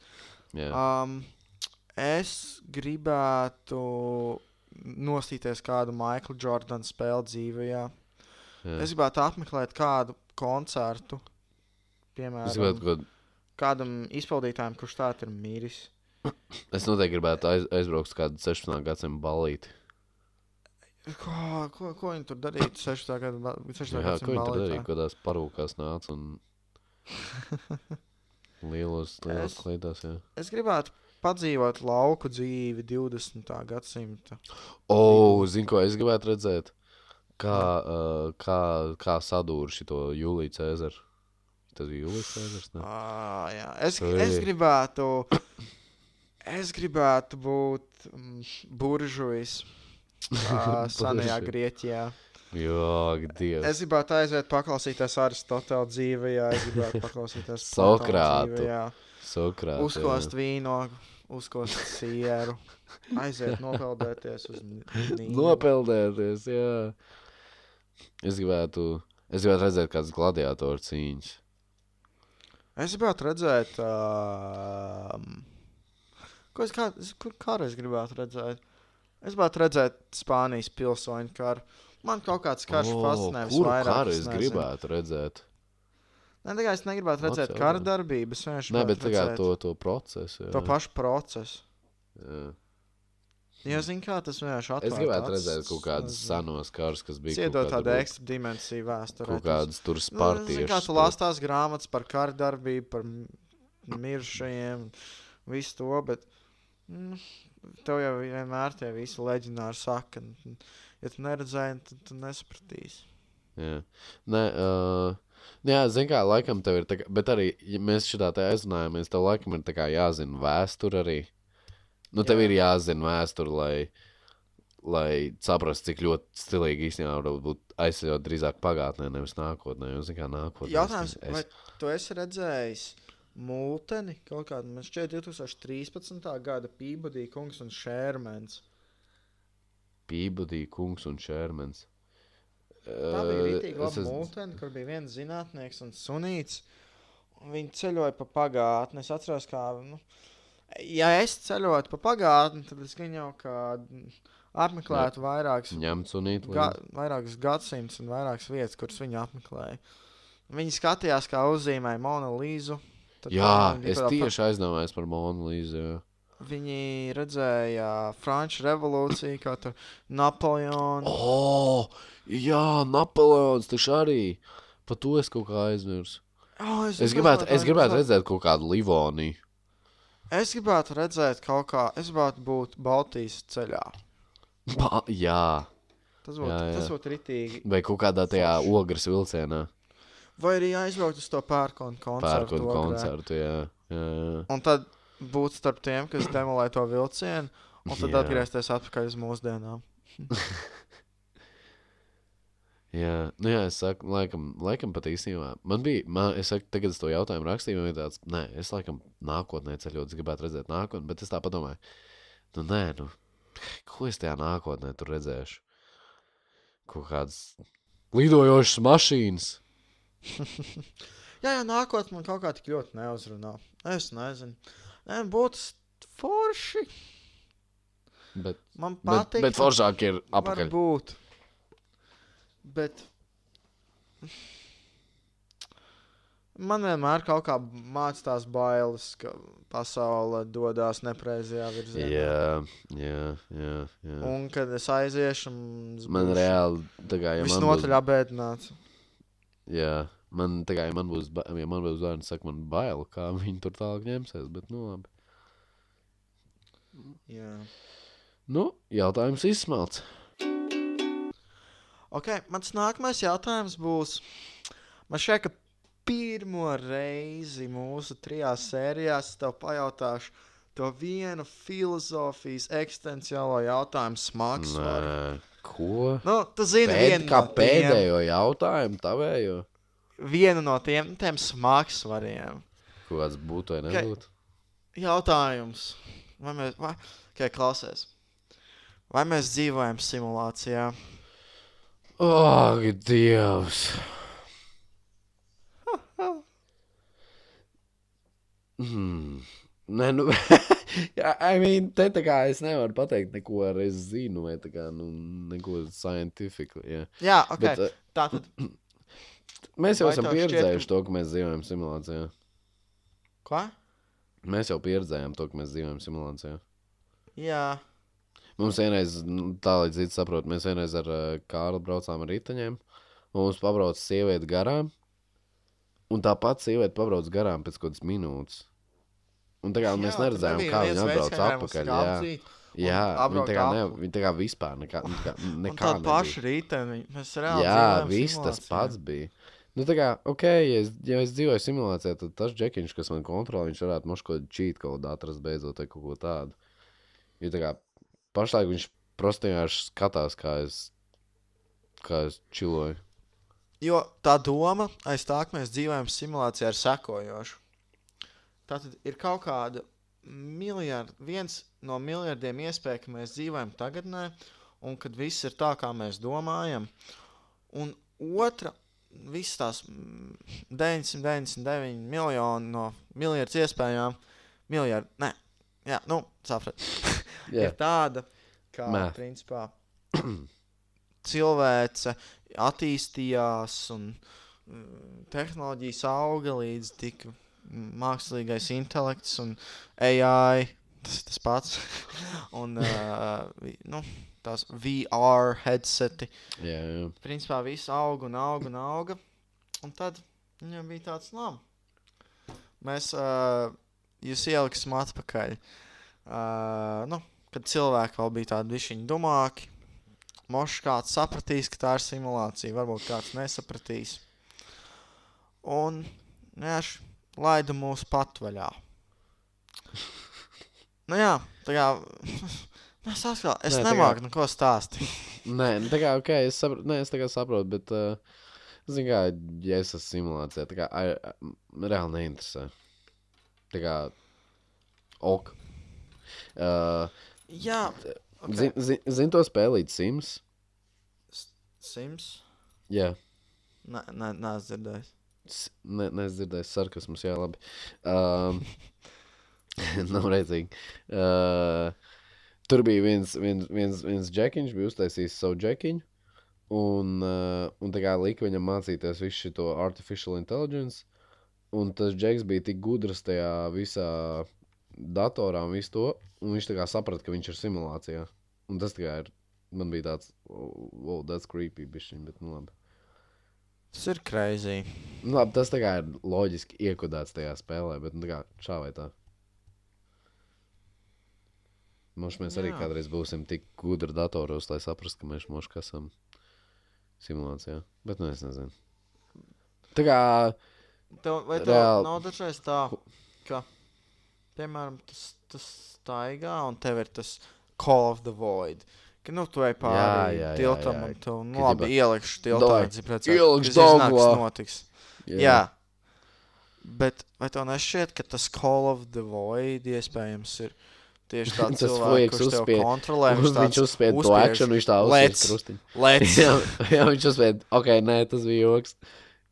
Jā, Um, es gribētu nostīties kādu Maikla Jordana spēli dzīvē. Jā. Es gribētu apmeklēt kādu koncertu, Es piemēram, gribētu kaut ko kādam izpildītājam, kurš tā ir miris. Es noteikti gribētu aiz, aizbraukt uz kādu 16. gadsimta ballīti. Ko, ko, ko viņi tur darīja? 6. gada, ba- 6. Jā, ko viņi tur darīja? Kādās parūkās nāca un [LAUGHS] lielos, lielos Es- kleidās, jā. Es gribētu padzīvot lauku dzīvi 20. gadsimta. O, zinu, ko es gribētu redzēt. Kā, uh, kā, kā sadūr šito Jūliju Cēzaru. Tas bija Jūlijas Cēzars? Ah, jā. es, es gribētu. Es gribētu būt mm, buržuis uh, [LAUGHS] senajā. Grieķijā. Jā, Dievs. Es gribētu aiziet paklausīties Aristotela dzīvē, es gribētu paklausīties [LAUGHS] Sokrātu. Dzīvē, Sokrāts. jā. Uzkost vīnogu, uzkost sieru, aiziet [LAUGHS] nopeldēties uz Nīlu. Nopeldēties, jā. Es gribētu, es gribētu redzēt kādas gladiatoru cīņas. Es gribētu redzēt, uh, ko es kā, kur karu es gribētu redzēt. Es gribētu redzēt Spānijas pilsoņu karu. Man kaut kāds karš O, fascinē visvairāk. karu es gribētu redzēt? Ne tikai es negribētu Labs redzēt jautājums. kara darbības, vienkārši Nē, bet tikai to, to procesu. Jā. to pašu procesu. Jā. Jo, zini, kā tas vienkārši atvērt Es gribētu redzēt kaut nezinu. senos karus, kas bija Iedot kaut tādu ekstra dimensiju vēsturē. Kaut kādas tur Nu, spartieši. Kā tu lāstās grāmatas par kara darbību, par m- mirušajiem, visu to, bet mm, tev jau vienmēr tie visi leģendāri saka, ja tu neredzēji, tad tu nesapratīsi. Jā, Nē, uh, jā zinu, kā laikam tev ir. Tā, kā- bet arī, ja mēs šitā te aizrunājamies, tev laikam ir tā kā jāzina vēsture arī. Nu, tev Jā. ir jāzina vēsture, lai, lai saprastu, cik ļoti stilīgi īstenībā var būt aizsākt drīzāk pagātnē, nevis nākotnē. Jo, kā nākotnē. Jautājums, es, vai tu esi redzējis multeni kaut kādu, man šķiet, 2013. gada Pībodī kungs un Šērmens. Pībudī, kungs un šērmens. Tā bija rītīgi es laba esmu- multene, kur bija viens zinātnieks un sunīts. un Viņi ceļoja pa pagātni. Es atceros, kā. Nu, ja es ceļotu pa pagātni, tad es gan jau kā apmeklētu īt. ga, vairākas gadsimtus un vairākas vietas, kuras viņi apmeklēja. Viņi skatījās, kā uzzīmēja Monolīzu. Jā, es tieši aizdomājos par Monolīzu. jā. Viņi redzēja Franču revolūciju, kā tur Napoleonu. O, jā, Napoleons taču arī. Par to es kaut kā aizmirsu. Oh, Es gribētu, es gribētu redzēt kaut kādu Livoniju. Es gribētu redzēt kaut kā, es gribētu būt Baltijas ceļā. Ba jā, Tas būtu, Jā, jā. tas būtu ritīgi. vai kaut kādā tajā ogres vilcienā. Vai arī aizbraukt uz to pērkonu koncertu. Pērkona koncertu. Jā, jā, jā. Un tad būt starp tiem, kas demolē to vilcienu, un tad Jā. atgriezties atpakaļ uz mūsdienām. [LAUGHS] Jā, nu jā, es saku, laikam, laikam pat īstenībā. Man bija, man, es saku, tagad es to jautājumu rakstīju, man bija tāds, nē, es laikam nākotnē ceļot, es gribētu redzēt nākotnē, bet es tā padomāju, nu nē, nu, ko es tajā nākotnē tur redzēšu? Kaut kādas lidojošas mašīnas. [LAUGHS] Jā, jā, nākotnē man kaut kā tik ļoti neuzrunā. Es nezinu. Nē, būtu forši. Bet, Man bet, patīk. bet foršāk ir apakaļ. Varbūt. Bet. Man vienmēr kaut kā mācās tās bailes, ka pasaule dodas nepreizajā virzienā. Jā, jā, jā. jā. Un kad es aiziešu, Man reāli, tā kā, ja man visnotaļ būs, apbēdināts. jā, man, kā, ja man būs, ba- ja man būs bērns, saka, man bail, kā viņi tur tālāk ņemsies, bet, nu, labi. Jā. Nu, jautājums izsmelts. Okay, mans nākamais jautājums būs. Man šķiet, ka pirmo reizi mūsu trijās sērijās tev pajautāšu to vienu filozofijas eksistenciālo jautājumu smagsvaru. Ko? Nu, tu zini, Pēd, vienu kā no tiem, pēdējo jautājumu tavējo? vienu no tiem, tiem smagsvariem. Ko kāds būtu vai nebūtu? Jautājums. Vai mēs, vai, okay, klausies. Vai mēs dzīvojam simulācijā? Ak, Dievs! Hmm. Nē, nu, [LAUGHS] I mean, te tā kā es nevaru pateikt neko, ar es zinu, vai tā kā, nu, neko scientifiku. Jā. Jā, ok. Bet, uh, Tā tad. mēs jau Vai esam šķiet, pieredzējuši ka- to, ka mēs dzīvojam simulācijā. Ko? Mēs jau pieredzējām to, ka mēs dzīvojam simulācijā. Jā, Mums vienreiz, nu, tā līdz cits saprot, mēs vienreiz ar uh, Kārlu braucām ar riteņiem, mums pabrauc sieviete garām, un tā pati sieviete pabrauc garām pēc kaut kādas minūtes. Un tā kā jā, mēs neredzējām, kā viņa atbrauc mums atpakaļ. Jā, jā viņa tā kā, ne, viņa tā kā vispār nekā, [LAUGHS] nekā, nekā tāda paša rītdiena, mēs reāli Jā, viss tas simulācijā. pats bija. Nu, tā kā, ok, ja es, ja es dzīvoju simulācijā, tad tas džekiņš, kas man kontrolē, viņš varētu mošu kaut kādu cheat kodu atrast beidzot vai kaut ko tādu. Jo tā kā pašlaik viņš vienkārši skatās, kā es, kā es čiloju. Jo tā doma aiz tā, ka mēs dzīvojam simulācijā, ir sekojoša. Tā tad ir kaut kāda miljarda, viens no miljardiem iespēju, ka mēs dzīvojam tagadnē, un kad viss ir tā, kā mēs domājam. Un otra, visas tās mm, 999 miljoni no miljardas iespējām, miljardi, ne, jā, nu, saprat, [LAUGHS] Jā, ir tāda, kā Math. principā [CLEARS THROAT] cilvēce attīstījās un mm, tehnoloģijas auga līdz tik mākslīgais intelekts un AI. Tas ir tas pats. [LAUGHS] un uh, nu, tās VR headseti. jā, jā. Principā viss auga un auga un auga. Un tad viņam bija tāds labi. Mēs, uh, jūs ieliksim atpakaļ. Uh, nu, kad cilvēki vēl bija tādi višķiņi domāki, Mošs kāds sapratīs, ka tā ir simulācija, varbūt kāds nesapratīs. Un viņš laida mūs patvaļā. Nu jā, tā kā. [LAUGHS] Es, atkal, es Nē, tā kā- nemāku neko stāstīt. [LAUGHS] Nē, nu, tā kā, ok, es, sapr Nē, es saprotu, bet, uh, zinu, kā, ja es esmu simulācijā, tā kā, ai, reāli neinteresē. Tā kā, ok. Uh, Jā, okay. Zini zin, zin to spēlīt Sims? Sims. Jā. Nē, nē, nē, es dzirdēju. S- Ne, nedzirdēju sarkasmus, jā, labi. Um, [LAUGHS] nav redzīgi. Uh, tur bija viens, viens, viens, viens džekiņš, bija uztaisījis savu džekiņu. Un, uh, un tā kā lika viņam mācīties visu šo artificial intelligence. Un tas džeks bija tik gudrs tajā visā datorā un visu to. Un viņš tā kā saprata, ka viņš ir simulācijā. Un tas kā ir. Man bija tāds, oh, wow, that's creepy, bišķiņ, bet nu labi. Tas ir crazy. Nu, labi, tas tā kā ir loģiski iekodēts tajā spēlē, bet nu, tā kā šā vai tā. Mums mēs arī Jā. kādreiz būsim tik gudri datoros, lai saprastu, ka mēs mūžā esam simulācijā. Bet nu es nezinu. Tā kā Tev, vai tev Reāli. nav dažreiz tā, ka, piemēram, tas, tas staigā un tev ir tas Call of the Void. Ka, nu, tu ej Jā, pāri jā, jā, tiltam jā. un tu, nu, labi, ielikšu tiltā. Ielikšu kas notiks. Jā. jā. Bet vai tev nešķiet, ka tas Call of the Void iespējams ir tieši [LAUGHS] tāds cilvēks, kurš tev uzspie- kontrolē? Uz, [LAUGHS] viņš uzspēja to akciju, viņš tā uzspēja krustiņu. Lec. [LAUGHS] jā, jā, viņš uzspēja, ok, nē, tas bija joks.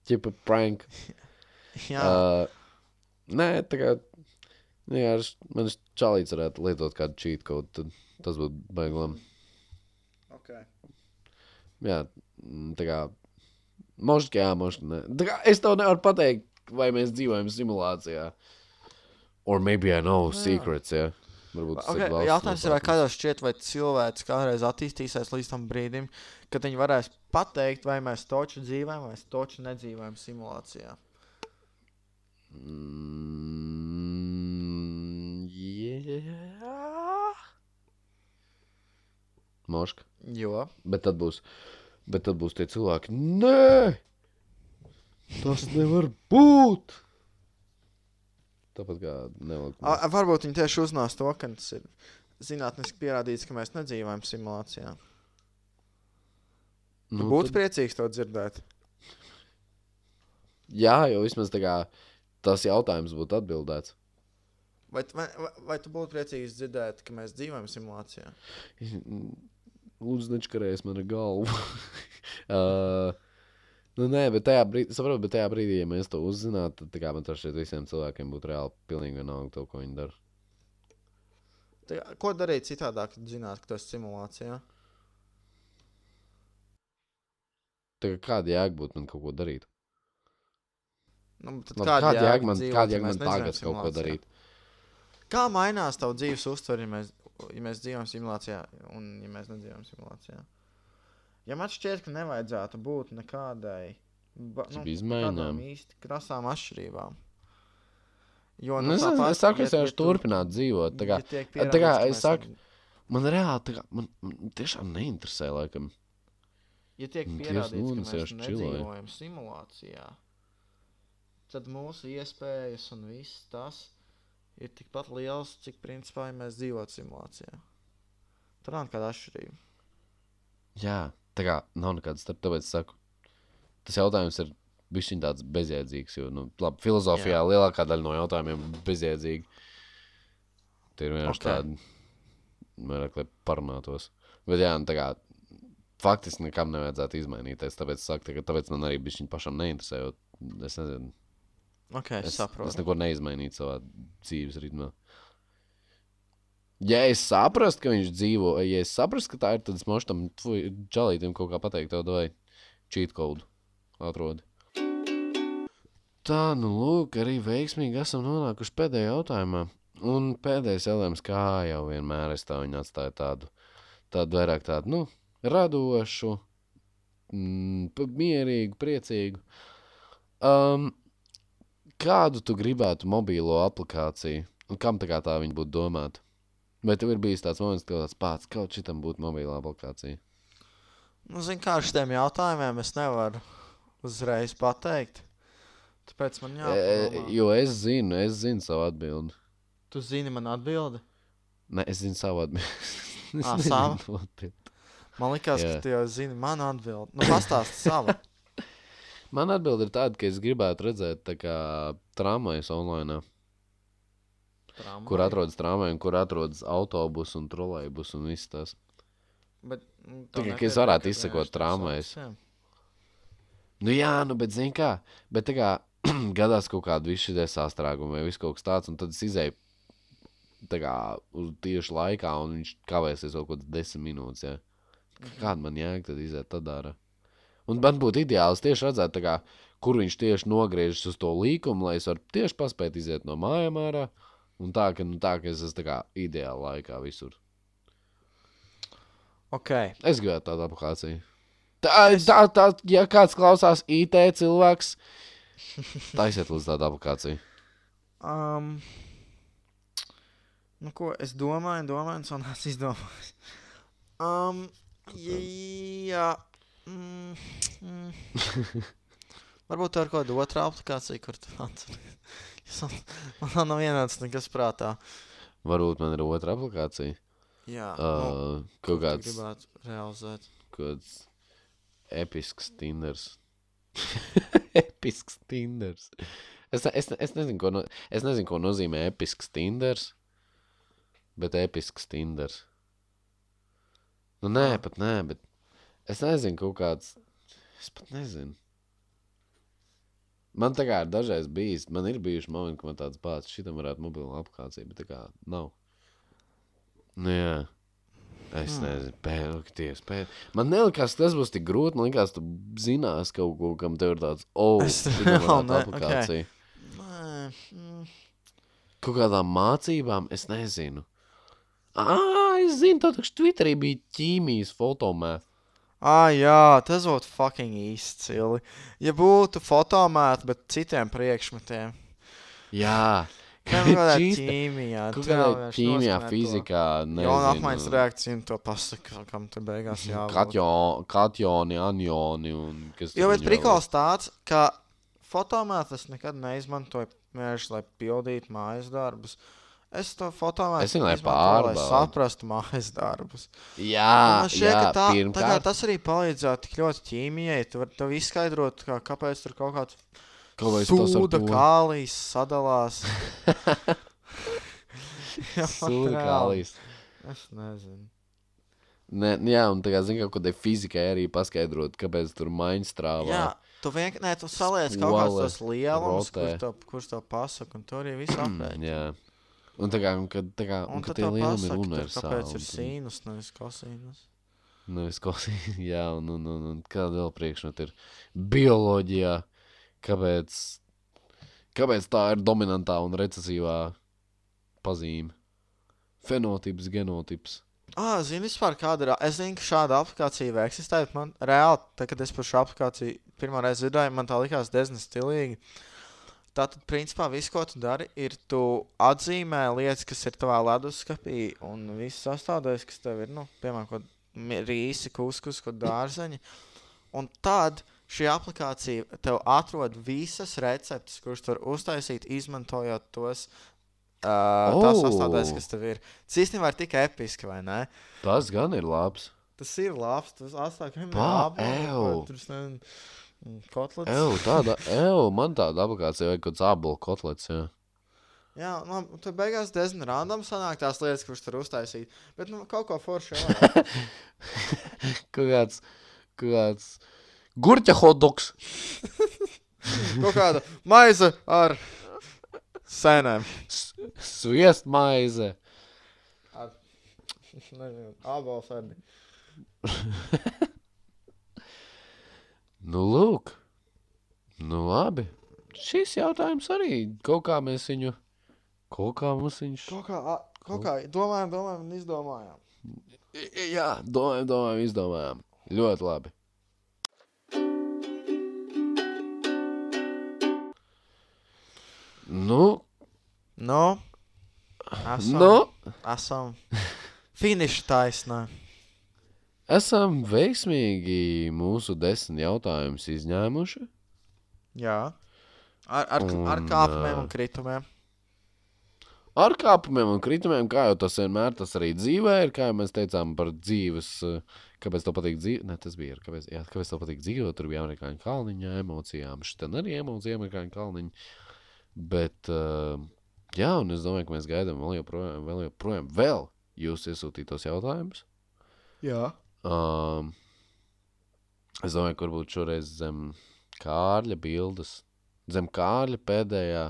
Čipa prank. Jā. Uh, nē, tā kā. Nu, jā, man čalīts varētu lietot kādu cheat code, tad tas būtu baiglam. Okay. Jā, tā kā. Možda, jā, možda. Ne. Tā kā es tev nevaru pateikt, vai mēs dzīvojam simulācijā. Or maybe I know Jā. secrets, jā. Varbūt tas Okay, ir jautājums ir, vai kādā šķiet, vai cilvēks kādreiz attīstīsies līdz tam brīdim, kad viņi varēs pateikt, vai mēs toču dzīvojam, vai mēs toču nedzīvojam simulācijā. Mm, jā. Moška. Jo. Bet tad būs, bet tad būs tie cilvēki. Nē, tas nevar būt. Tāpat kā a, varbūt viņi tieši uzzinās to, ka tas ir zinātniski pierādīts, ka mēs nedzīvojam simulācijā. Nu, Būtu tad- priecīgs to dzirdēt. Jā, jo vismaz tā kā tas jautājums būtu atbildēts. Vai, vai, vai, tu būtu priecīgs dzirdēt, ka mēs dzīvojam simulācijā? Lūdzu, nečakarējies man ar galvu. [LAUGHS] uh, nu, nē, bet tajā brīdī, saprotu, bet tajā brīdī, ja mēs to uzzinātu, tad man tas šeit visiem cilvēkiem būtu reāli pilnīgi vienalga to, ko viņi dara. Tā, ko darīt citādāk, kad zinātu, ka tas ir simulācijā? Tā kā kāda jēga būtu man kaut ko darīt? Nu, Labi, kāda jēga man, kāda jēga man tagad kaut ko darīt? Kā mainās tavs dzīves uztvere, ja mēs, ja mēs dzīvojam simulācijā un ja mēs nedzīvojam simulācijā? Ja man šķiet, ka nevajadzētu būt nekādai ba, Cik izmaiņām? īsti krasām atšķirībām. Jo, Nu, es, tāpat, es saku, es ja- jau ja tu- turpināt dzīvot. Tā kā, ja tā kā es saku, man reāli kā, man, man tiešām neinteresē, laikam. Ja tiek Nu, pierādīts, ka mēs nedzīvojam simulācijā, tad mūsu iespējas un viss tas ir tikpat liels, cik principā ja mēs dzīvotu simulācijā. Tur nav nekāda atšķirība. Jā, tā kā nav nekāds starp, tāpēc es saku, tas jautājums ir bijis tāds bezjēdzīgs. Jo, nu, labi, filozofijā Jā. lielākā daļa no jautājumiem ir bezjēdzīgi. Tie ir vienkārši Ok. okay. tādi, vairāk, lai parunātos. Bet jā, nu, tā kā faktiski nekam nevajadzētu izmainīties. Tāpēc, es saku, tā, tāpēc man arī bija pašam neinteresē. Es nezinu, Ok, es, es, saprotu. es neko neizmainīju savā dzīves ritmā. Ja es saprastu, ka viņš dzīvo, ja es saprastu, ka tā ir, tad es mošu tam čalītam kaut kā pateikt, vai cheat code atrodi. Tā, nu, lūk, arī veiksmīgi esam nonākuši pēdējā jautājumā. Un pēdējais jautājums, kā jau vienmēr, es tā viņu atstāju tādu, tādu vairāk tādu, nu, radošu, mm, mierīgu, priecīgu. Um, kādu tu gribētu mobīlo aplikāciju, un kam tā kā tā viņa būtu domāta? Vai tev ir bijis tāds moments, ka tāds pats kaut šitam būtu mobīlā aplikācija? Nu, zin, kā ar šiem jautājumiem es nevaru uzreiz pateikt. Tāpēc man E, jāpadomā. jo es zinu, es zinu savu atbildi. Tu zini man atbildi? Nē, es zinu savu atbildi. [LAUGHS] Es Ā, nezinu savu? Man liekas, ka tu jau zini manu atbildi. Nu, pastāsti savu. [LAUGHS] Man atbildi ir tāda, ka es gribētu redzēt tramvajas online, kur Tramvaju. atrodas tramvaja, un kur atrodas autobus un trolejbus un viss tas. Bet, nu, Tikai, es varētu izsekot jā. Nu jā, nu bet zini kā, bet kā [CLEARS THROAT] gadās kaut kāda šī sastrēguma vai viss kaut kas tāds, un tad es izēju kā uz tieši laikā, un viņš kavēsies kaut kāds desmit minūtes, jā. Kāda man jēga tad iziet tad ārā? Un man būtu ideāls tieši redzēt, kā, kur viņš tieši nogriežas uz to līkumu, lai es varu tieši paspēt iziet no mājām ārā, un tā, ka, nu, tā, ka es esmu kā ideāli laikā visur. Ok. Es gribētu tādu aplikāciju. Tā, tā, tā, ja kāds klausās IT cilvēks, taisiet līdz tādu aplikāciju. Um, nu, ko es domāju, domāju, un es izdomājis. Um, jā. Mm, mm. [LAUGHS] Varbūt kaut kāda otra aplikācija, kur tu atceries. [LAUGHS] Man nav vienāds nekas prātā. Varbūt man ir otra aplikācija. Jā, nu, Uh, kaut tu kāds, gribētu realizēt. kaut kāds episks Tinders. [LAUGHS] episks Tinders. Es, es, es, nezinu, ko no, es nezinu, ko nozīmē episks Tinders, bet episks Tinders. Nu, nē, pat nē, bet es nezinu, kaut kāds. Es pat nezinu. Man tā kā ir dažreiz bijis, man ir bijuši momenti, ka man tāds pats, šitam varētu mobilā aplikācija, bet tā kā nav. Nu, jā. Es Hmm. nezinu, pēkties, pēc. Man ka tas būs tik grūti. Man liekas, tu zinās kaut ko, kam tev ir tāds, oh, [LAUGHS] ne- aplikācija. Nē, mm, Kaut kādām mācībām, es nezinu. Ah, es zinu, tā taču Twitterī bija ķīmijas fotomēta. Ah, jā, tas būtu fucking izcili. Ja būtu fotomēta, bet citiem priekšmetiem. Jā, Kā jau [LAUGHS] Čīsta. ķīmijā, kādā vienkārši ķīmijā, fizikā, Jauna apmaiņas nezinu. reakcija un to pasaka, kam tur beigās jābūt. Katjo, katjoni, anjoni un kas Jo, tur bet prikals tāds, ka fotomētu es nekad neizmantoju vienkārši, lai pildītu mājas darbus. Es to lai izmantoju, lai saprastu mājas darbus. Jā, Man šķiet, jā, ka tā, tā kā pirmkārt, tas arī palīdzētu tik ļoti ķīmijai. Tu vari tev izskaidrot, kā, kāpēc tur kaut kāds sūda to- kālijas sadalās. [LAUGHS] Jā, Sūda kālijas. Es nezinu. Nē, jā, un tā kā zinu, kaut kādai fizikai arī paskaidrot, kāpēc tur maiņas strāvā. Jā, tu vienkārši, nē, tu saliec kaut lielumus, rotē. kurš tev, kurš tev pasaka, un tu arī visu aprēķini. Un tā kā, un, kad, tā kā, un, Un tad tie lielumi ir universāli. kāpēc ir sīnus, nevis kosīnus. Nevis kosmēta, [LAUGHS] jā, un, un, un, un kāda vēl priekšmeta ir bioloģijā. Kāpēc, kāpēc tā ir dominantā un recesīvā pazīme. Fenotips, genotips. Ah, zini, vispār kāda ir. Es zinu, ka šāda aplikācija vēl eksistē. Man reāli, tā, kad es par šo aplikāciju pirmo reizi dzirdēju, man tā likās diezgan stilīgi. Tātad, principā, viss, ko tu dari, ir tu atzīmē lietas, kas ir tavā leduskapī, un viss sastāvdaļas, kas tev ir, nu, piemēram, kaut rīsi, kuskus, kaut kādi dārzeņi. Un tad šī aplikācija tev atrod visas receptes, kuras tu vari uztaisīt, izmantojot tos. Uh, Oh! sastāvdaļas, kas tev ir. Tas īstenībā ir tik episki, vai ne? Tas gan ir labs. Tas ir labs. Tas atstāja kā Pā, apelsīnu. Kotlets. Ew, tāda, ew, man tāda aplikācija vajag kaut kāds ābolu kotlets. Jā. Jā, nu, tur beigās diezgan random sanāk tās lietas, kuras tur uztaisīt. Bet nu, kaut ko foršu jau. [LAUGHS] Kaut kāds, kaut kāds gurķa hotdogs. [LAUGHS] kaut kāda maize ar sēnēm. Sviest maize. Ar, [LAUGHS] nezinu, abalu sēni. Nu, lūk. Nu, labi. Šis jautājums arī kaut kā mēs viņu. Kaut kā mums viņš. Kaut kā, a, kaut kā domājam, domājam un izdomājam. Jā, domājam, domājam, izdomājam. Ļoti labi. Nu, Nu, esam, nu, esam finiša taisnā. Esam veiksmīgi mūsu desmit jautājumus izņēmuši. Jā. Ar, ar, Un, ar kāpumiem un kritumiem. Ar kāpumiem un kritumiem, kā jau tas vienmēr tas arī dzīvē ir, kā jau mēs teicām par dzīves, kāpēc tev patīk dzīvot. Ne, tas bija, kāpēc, jā, kāpēc tev patīk dzīvot, tur bija amerikāņu kalniņa emocijām, šitien arī emocija amerikāņu kalniņa. Bet, uh, jā, un es domāju, ka mēs gaidām vēl joprojām, vēl joprojām, vēl jūs iesūtītos jautājumus. Jā. Um, es domāju, ka varbūt šoreiz zem Kārļa bildes, zem Kārļa pēdējā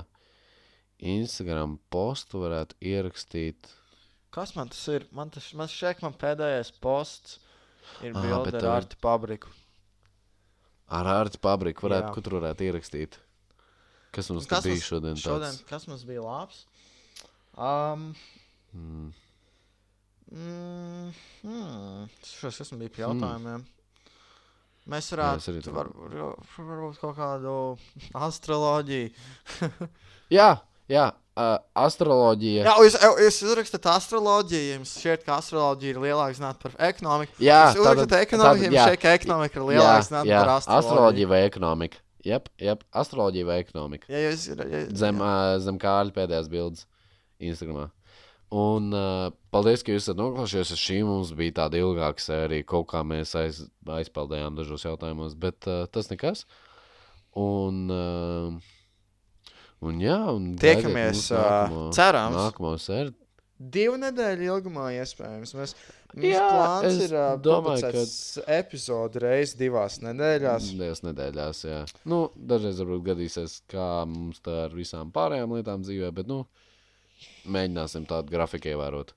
Instagram postu varētu ierakstīt. Kas man tas ir? Man tas man šeit man pēdējais posts ir Ā, bilde ar tev Arti Pabriku. Ar ārķu pabriku varētu, kur tur varētu ierakstīt. Kas mums Kas bija šodien? Šodien, Tāds, kas mums bija labs? Um, mm, mm, mm, šos, man bija pie jautājumiem? Mēs es arī varētu, tā- var, var, varbūt kaut kādu astroloģiju. [LAUGHS] jā, jā uh, astroloģija. Jā, jūs, jūs uzrakstat astroloģiju, jums šķiet, ka astroloģija ir lielāka zinātnē par ekonomiku. Jā, jūs uzrakstat tātad- ekonomiku, jums jā. šķiet, ka ekonomika ir lielāka zinātnē par astroloģiju. astroloģija vai ekonomika. Jep, astroloģija vai ekonomika. Ja jūs, ja, Zem, uh, zem kāļa pēdējās bildes Instagramā. Un uh, paldies, ka jūs esat noklausījušies. Šī mums bija tāda ilgāka sērija. Kaut kā mēs aiz, aizpildījām dažos jautājumos, bet uh, tas nekas. Un, uh, un jā, un Tiekamies, nākamo, cerams. Nākamo sēriju. Divu nedēļu ilgumā, iespējams. Mēs, mums Jā, plāns ir uh, domāju, publicēt epizodi reizes divās nedēļās. Divās nedēļās, jā. Nu, dažreiz varbūt gadīsies, kā mums tā ar visām pārējām lietām dzīvē, bet, nu, mēģināsim tādu grafiku ievērot.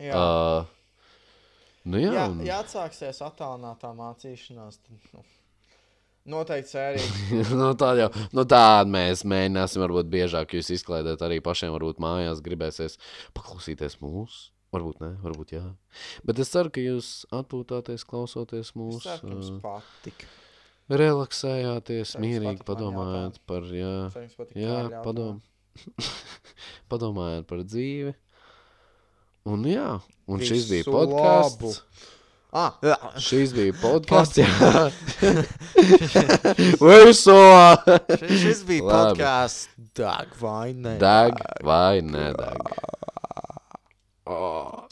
Jā, Uh, nu, jā, jā, un... ja atsāksies attālinātā mācīšanās, tad nu, noteikti sērija. [LAUGHS] nu, tā jau nu, tāda mēs mēģināsim, varbūt biežāk jūs izklaidēt arī pašiem, varbūt mājās gribēsies paklausīties mūsu. Varbūt ne, varbūt jā. Bet es ceru, ka jūs atpūtāties, klausoties Es mūsu. jums ā, patika. Jums mierīgi padomājot par, jā, jā Kārļa padom, [LAUGHS] padomājot par dzīvi. Un jā, un šis bija Visu podkāsts. Ah, jā. Šis bija [LAUGHS] podkāsts. [LAUGHS] Visu! Šis, šis bija podkāsts Dag vai ne? Deg vai nedeg? Oh.